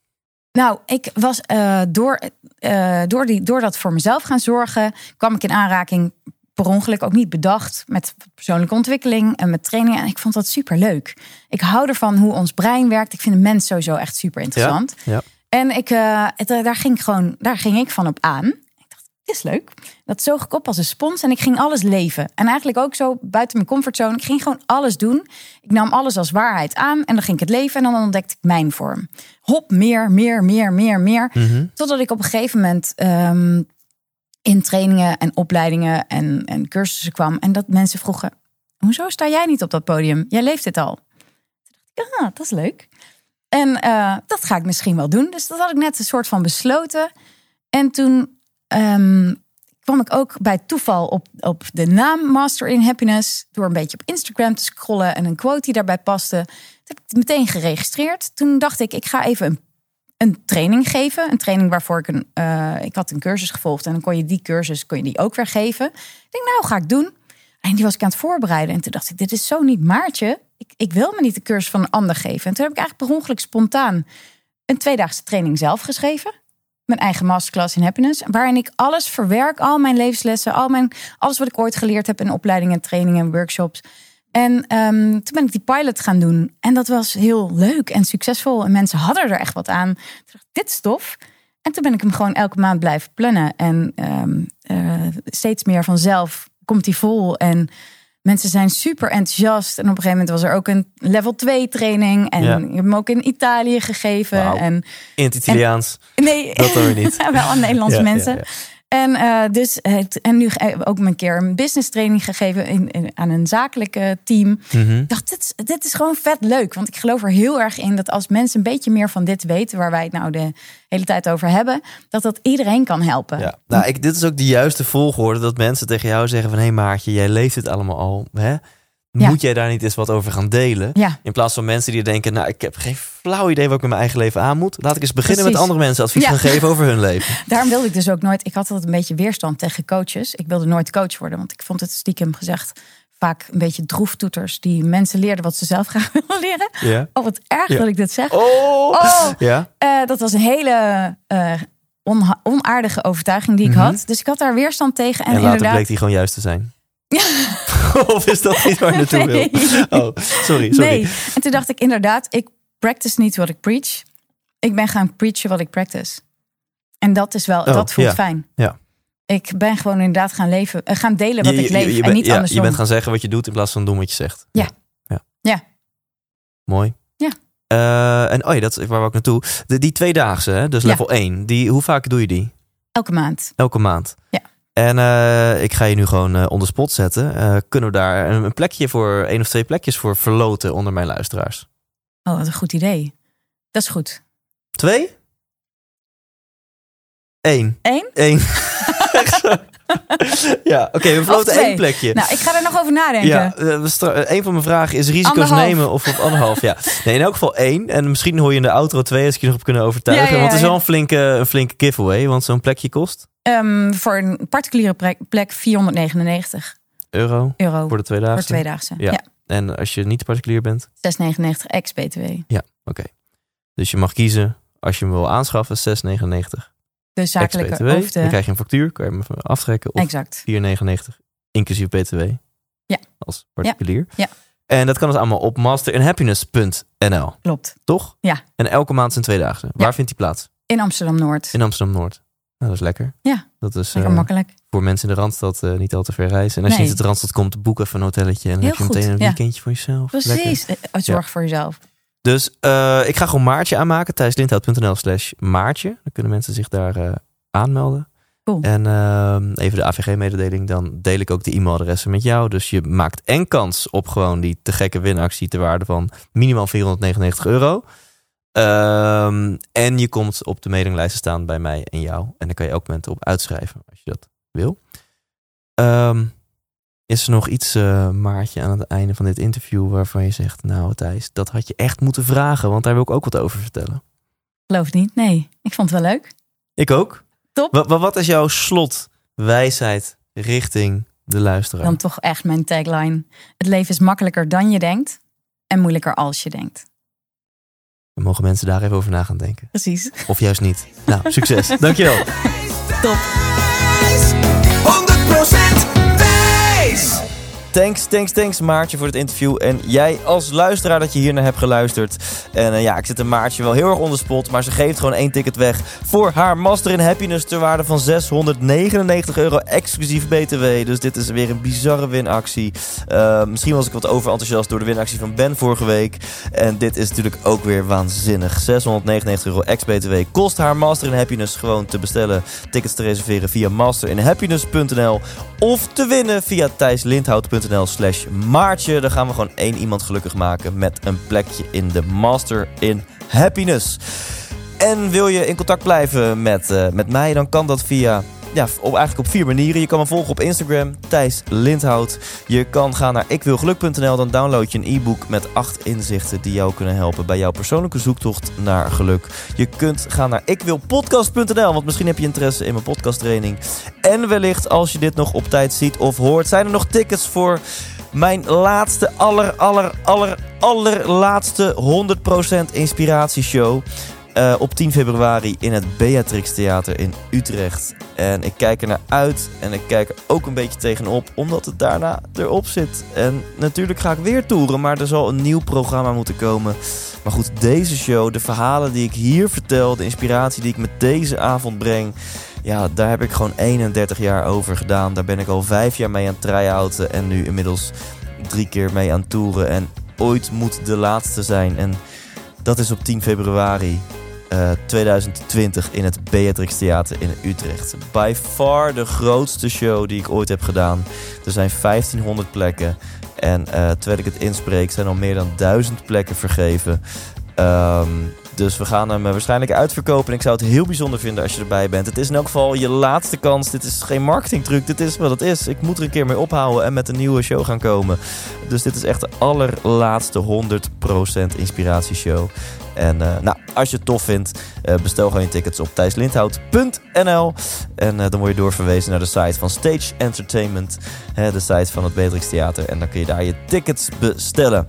Nou, ik was eh, door, eh, door, die, door dat voor mezelf gaan zorgen, kwam ik in aanraking, per ongeluk ook niet bedacht, met persoonlijke ontwikkeling en met trainingen. En ik vond dat super leuk. Ik hou ervan hoe ons brein werkt. Ik vind de mens sowieso echt super interessant. Ja. En ik, het, eh, daar, ging ik gewoon, daar ging ik van op aan. Dit is leuk. Dat zoog ik op als een spons en ik ging alles leven. En eigenlijk ook zo buiten mijn comfortzone. Ik ging gewoon alles doen. Ik nam alles als waarheid aan en dan ging ik het leven en dan ontdekte ik mijn vorm. Hop, meer, meer, meer, meer, meer. Mhm. Totdat ik op een gegeven moment ehm, in trainingen en opleidingen en, en cursussen kwam. En dat mensen vroegen, hoezo sta jij niet op dat podium? Jij leeft dit al. Ik, ah, dat is leuk. En eh, dat ga ik misschien wel doen. Dus dat had ik net een soort van besloten. En toen ehm, kwam ik ook bij toeval op, op de naam Master in Happiness. Door een beetje op Instagram te scrollen en een quote die daarbij paste. Toen heb ik meteen geregistreerd. Toen dacht ik, ik ga even een, een training geven. Een training waarvoor ik een, eh, ik had een cursus gevolgd. En dan kon je die cursus kon je die ook weer geven. Ik denk, nou ga ik doen. En die was ik aan het voorbereiden. En toen dacht ik, dit is zo niet Maartje. Ik, ik wil me niet de cursus van een ander geven. En toen heb ik eigenlijk per ongeluk spontaan een tweedaagse training zelf geschreven. Mijn eigen masterclass in happiness. Waarin ik alles verwerk. Al mijn levenslessen. Al mijn, alles wat ik ooit geleerd heb in opleidingen, trainingen en workshops. En ehm, toen ben ik die pilot gaan doen. En dat was heel leuk en succesvol. En mensen hadden er echt wat aan. Ik, dit is tof. En toen ben ik hem gewoon elke maand blijven plannen. En ehm, eh, steeds meer vanzelf komt hij vol. En mensen zijn super enthousiast. En op een gegeven moment was er ook een level 2 training. En Ja. ik heb hem ook in Italië gegeven. En In het Italiaans. nee, Dat dan weer niet. wel aan Nederlandse ja, mensen. ja. En, eh, dus, het- en nu ook een keer een business training gegeven in, in- aan een zakelijke team. Mhm. Ik dacht, dit, is- dit is gewoon vet leuk. Want ik geloof er heel erg in dat als mensen een beetje meer van dit weten, waar wij het nou de hele tijd over hebben, dat dat iedereen kan helpen. Ja. Nou, ik, dit is ook de juiste volgorde dat mensen tegen jou zeggen van... hé hey Maartje, jij leeft dit allemaal al. Hè? Ja. Moet jij daar niet eens wat over gaan delen? Ja. In plaats van mensen die denken... nou, ik heb geen flauw idee wat ik met mijn eigen leven aan moet. Laat ik eens beginnen met andere mensen advies Ja. gaan geven over hun leven. Daarom wilde ik dus ook nooit. Ik had altijd een beetje weerstand tegen coaches. Ik wilde nooit coach worden, want ik vond het stiekem gezegd vaak een beetje droeftoeters die mensen leerden wat ze zelf graag wilden leren. Ja. Oh, wat erg Ja. dat ik dit zeg. Oh! Oh. Ja? Eh, dat was een hele eh, onaardige overtuiging die ik Mhm. had. Dus ik had daar weerstand tegen. En, En, later inderdaad, bleek die gewoon juist te zijn. of is dat niet waar je naartoe Nee. wil? Oh, sorry, sorry. Nee. En toen dacht ik inderdaad, ik practice niet wat ik preach. Ik ben gaan preachen wat ik practice. En dat is wel, Oh, dat voelt ja. fijn. Ja. Ik ben gewoon inderdaad gaan leven, eh, gaan delen wat Je- ik leef je en niet ja, andersom. Je bent gaan zeggen wat je doet in plaats van doen wat je zegt. Ja. Ja. Ja. Mooi. Ja. Eh, en oh ja, dat is waar we ook naartoe. De, die tweedaagse, hè, dus level 1. Die, hoe vaak doe je die? Elke maand. Elke maand. Ja. En eh, ik ga je nu gewoon eh onder spot zetten. Eh, kunnen we daar een, een plekje voor, één of twee plekjes voor verloten onder mijn luisteraars? Oh, wat een goed idee. Dat is goed. Twee? Eén. Eén? Eén. Ja, oké, we verloten één plekje. Nou, ik ga er nog over nadenken. Ja, een van mijn vragen is risico's Anderhalf. nemen of op anderhalf. Ja. Nee, in elk geval één. En misschien hoor je in de outro twee als ik je nog heb kunnen overtuigen. Ja, ja, ja, want het is wel een flinke, een flinke giveaway. Want zo'n plekje kost Ehm, voor een particuliere plek, plek 499 euro euro voor de twee voor dagen. tweedaagse. Ja. Ja, En als je niet particulier bent, 699 ex BTW. dus je mag kiezen als je hem wil aanschaffen, 6,99 De zakelijke ex-BTW. of de... Dan krijg je een factuur, kan je hem even aftrekken. Of Exact. 4,99 inclusief BTW. Ja. Als particulier. Ja. En dat kan dus allemaal op masterinhappiness.nl. Klopt. Toch? Ja. En elke maand zijn twee dagen. Waar vindt die plaats? In Amsterdam-Noord. In Amsterdam-Noord. Nou, dat is lekker. Ja. Dat is Lekker eh, makkelijk. voor mensen in de Randstad eh, niet al te ver reizen. En als je niet uit de Randstad komt, boek even een hotelletje. En dan Heel heb je goed, meteen een ja. weekendje voor jezelf. Lekker. Precies. Eh, Zorg voor jezelf. Dus ik ga gewoon Maartje aanmaken. thijslindhout.nl slash Maartje. Dan kunnen mensen zich daar aanmelden. Cool. En ehm, even de AVG-mededeling. Dan deel ik ook de e-mailadressen met jou. Dus je maakt en kans op gewoon die te gekke winactie ter waarde van minimaal 499 euro. Ehm, en je komt op de mailinglijsten staan bij mij en jou. En dan kan je elk moment op uitschrijven als je dat wil. Ehm, is er nog iets, eh, Maartje, aan het einde van dit interview waarvan je zegt, nou Thijs, dat had je echt moeten vragen, want daar wil ik ook wat over vertellen. Geloof het niet. Nee. Ik vond het wel leuk. Ik ook. Top. Wa- wat is jouw slotwijsheid richting de luisteraar? Dan toch echt mijn tagline. Het leven is makkelijker dan je denkt. En moeilijker als je denkt. Dan mogen mensen daar even over na gaan denken. Precies. Of juist niet. Nou, succes. Dankjewel. Top. 100% wijs! Thanks, thanks, thanks Maartje voor het interview. En jij als luisteraar dat je hier naar hebt geluisterd. En eh, ja, ik zit een Maartje wel heel erg onder spot. Maar ze geeft gewoon één ticket weg voor haar Master in Happiness ter waarde van 699 euro exclusief BTW. Dus dit is weer een bizarre winactie. Eh, misschien was ik wat overenthousiast door de winactie van Ben vorige week. En dit is natuurlijk ook weer waanzinnig. 699 euro ex-BTW kost haar Master in Happiness gewoon te bestellen. Tickets te reserveren via masterinhappiness.nl of te winnen via thijslindhout.nl slash maartje. Dan gaan we gewoon één iemand gelukkig maken met een plekje in de Master in Happiness. En wil je in contact blijven met, eh, met mij, dan kan dat via... Ja, op, eigenlijk op vier manieren. Je kan me volgen op Instagram, Thijs Lindhout. Je kan gaan naar ikwilgeluk.nl. Dan download je een e-book met acht inzichten die jou kunnen helpen bij jouw persoonlijke zoektocht naar geluk. Je kunt gaan naar ikwilpodcast.nl, want misschien heb je interesse in mijn podcasttraining. En wellicht als je dit nog op tijd ziet of hoort, zijn er nog tickets voor mijn laatste, aller, aller, aller, allerlaatste 100% inspiratieshow. Eh, op 10 februari in het Beatrix Theater in Utrecht. En ik kijk er naar uit en ik kijk er ook een beetje tegenop, omdat het daarna erop zit. En natuurlijk ga ik weer toeren, maar er zal een nieuw programma moeten komen. Maar goed, deze show, de verhalen die ik hier vertel, de inspiratie die ik met deze avond breng. Ja, daar heb ik gewoon 31 jaar over gedaan. Daar ben ik al vijf jaar mee aan try-outen en nu inmiddels drie keer mee aan toeren. En ooit moet de laatste zijn. En dat is op 10 februari eh, 2020 in het Beatrix Theater in Utrecht. By far de grootste show die ik ooit heb gedaan. Er zijn 1500 plekken. En eh, terwijl ik het inspreek zijn al meer dan 1000 plekken vergeven. Ehm, dus we gaan hem eh, waarschijnlijk uitverkopen. En ik zou het heel bijzonder vinden als je erbij bent. Het is in elk geval je laatste kans. Dit is geen marketingtruc. Dit is wat het is. Ik moet er een keer mee ophouden en met een nieuwe show gaan komen. Dus dit is echt de allerlaatste 100% inspiratieshow. En eh, nou, als je het tof vindt, eh, bestel gewoon je tickets op thijslindhout.nl. En dan word je doorverwezen naar de site van Stage Entertainment. Hè, de site van het Beatrix Theater. En dan kun je daar je tickets bestellen.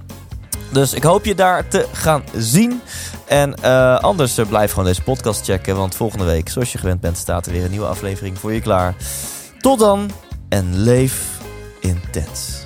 Dus ik hoop je daar te gaan zien. En eh, anders eh, blijf gewoon deze podcast checken. Want volgende week, zoals je gewend bent, staat er weer een nieuwe aflevering voor je klaar. Tot dan en leef intens.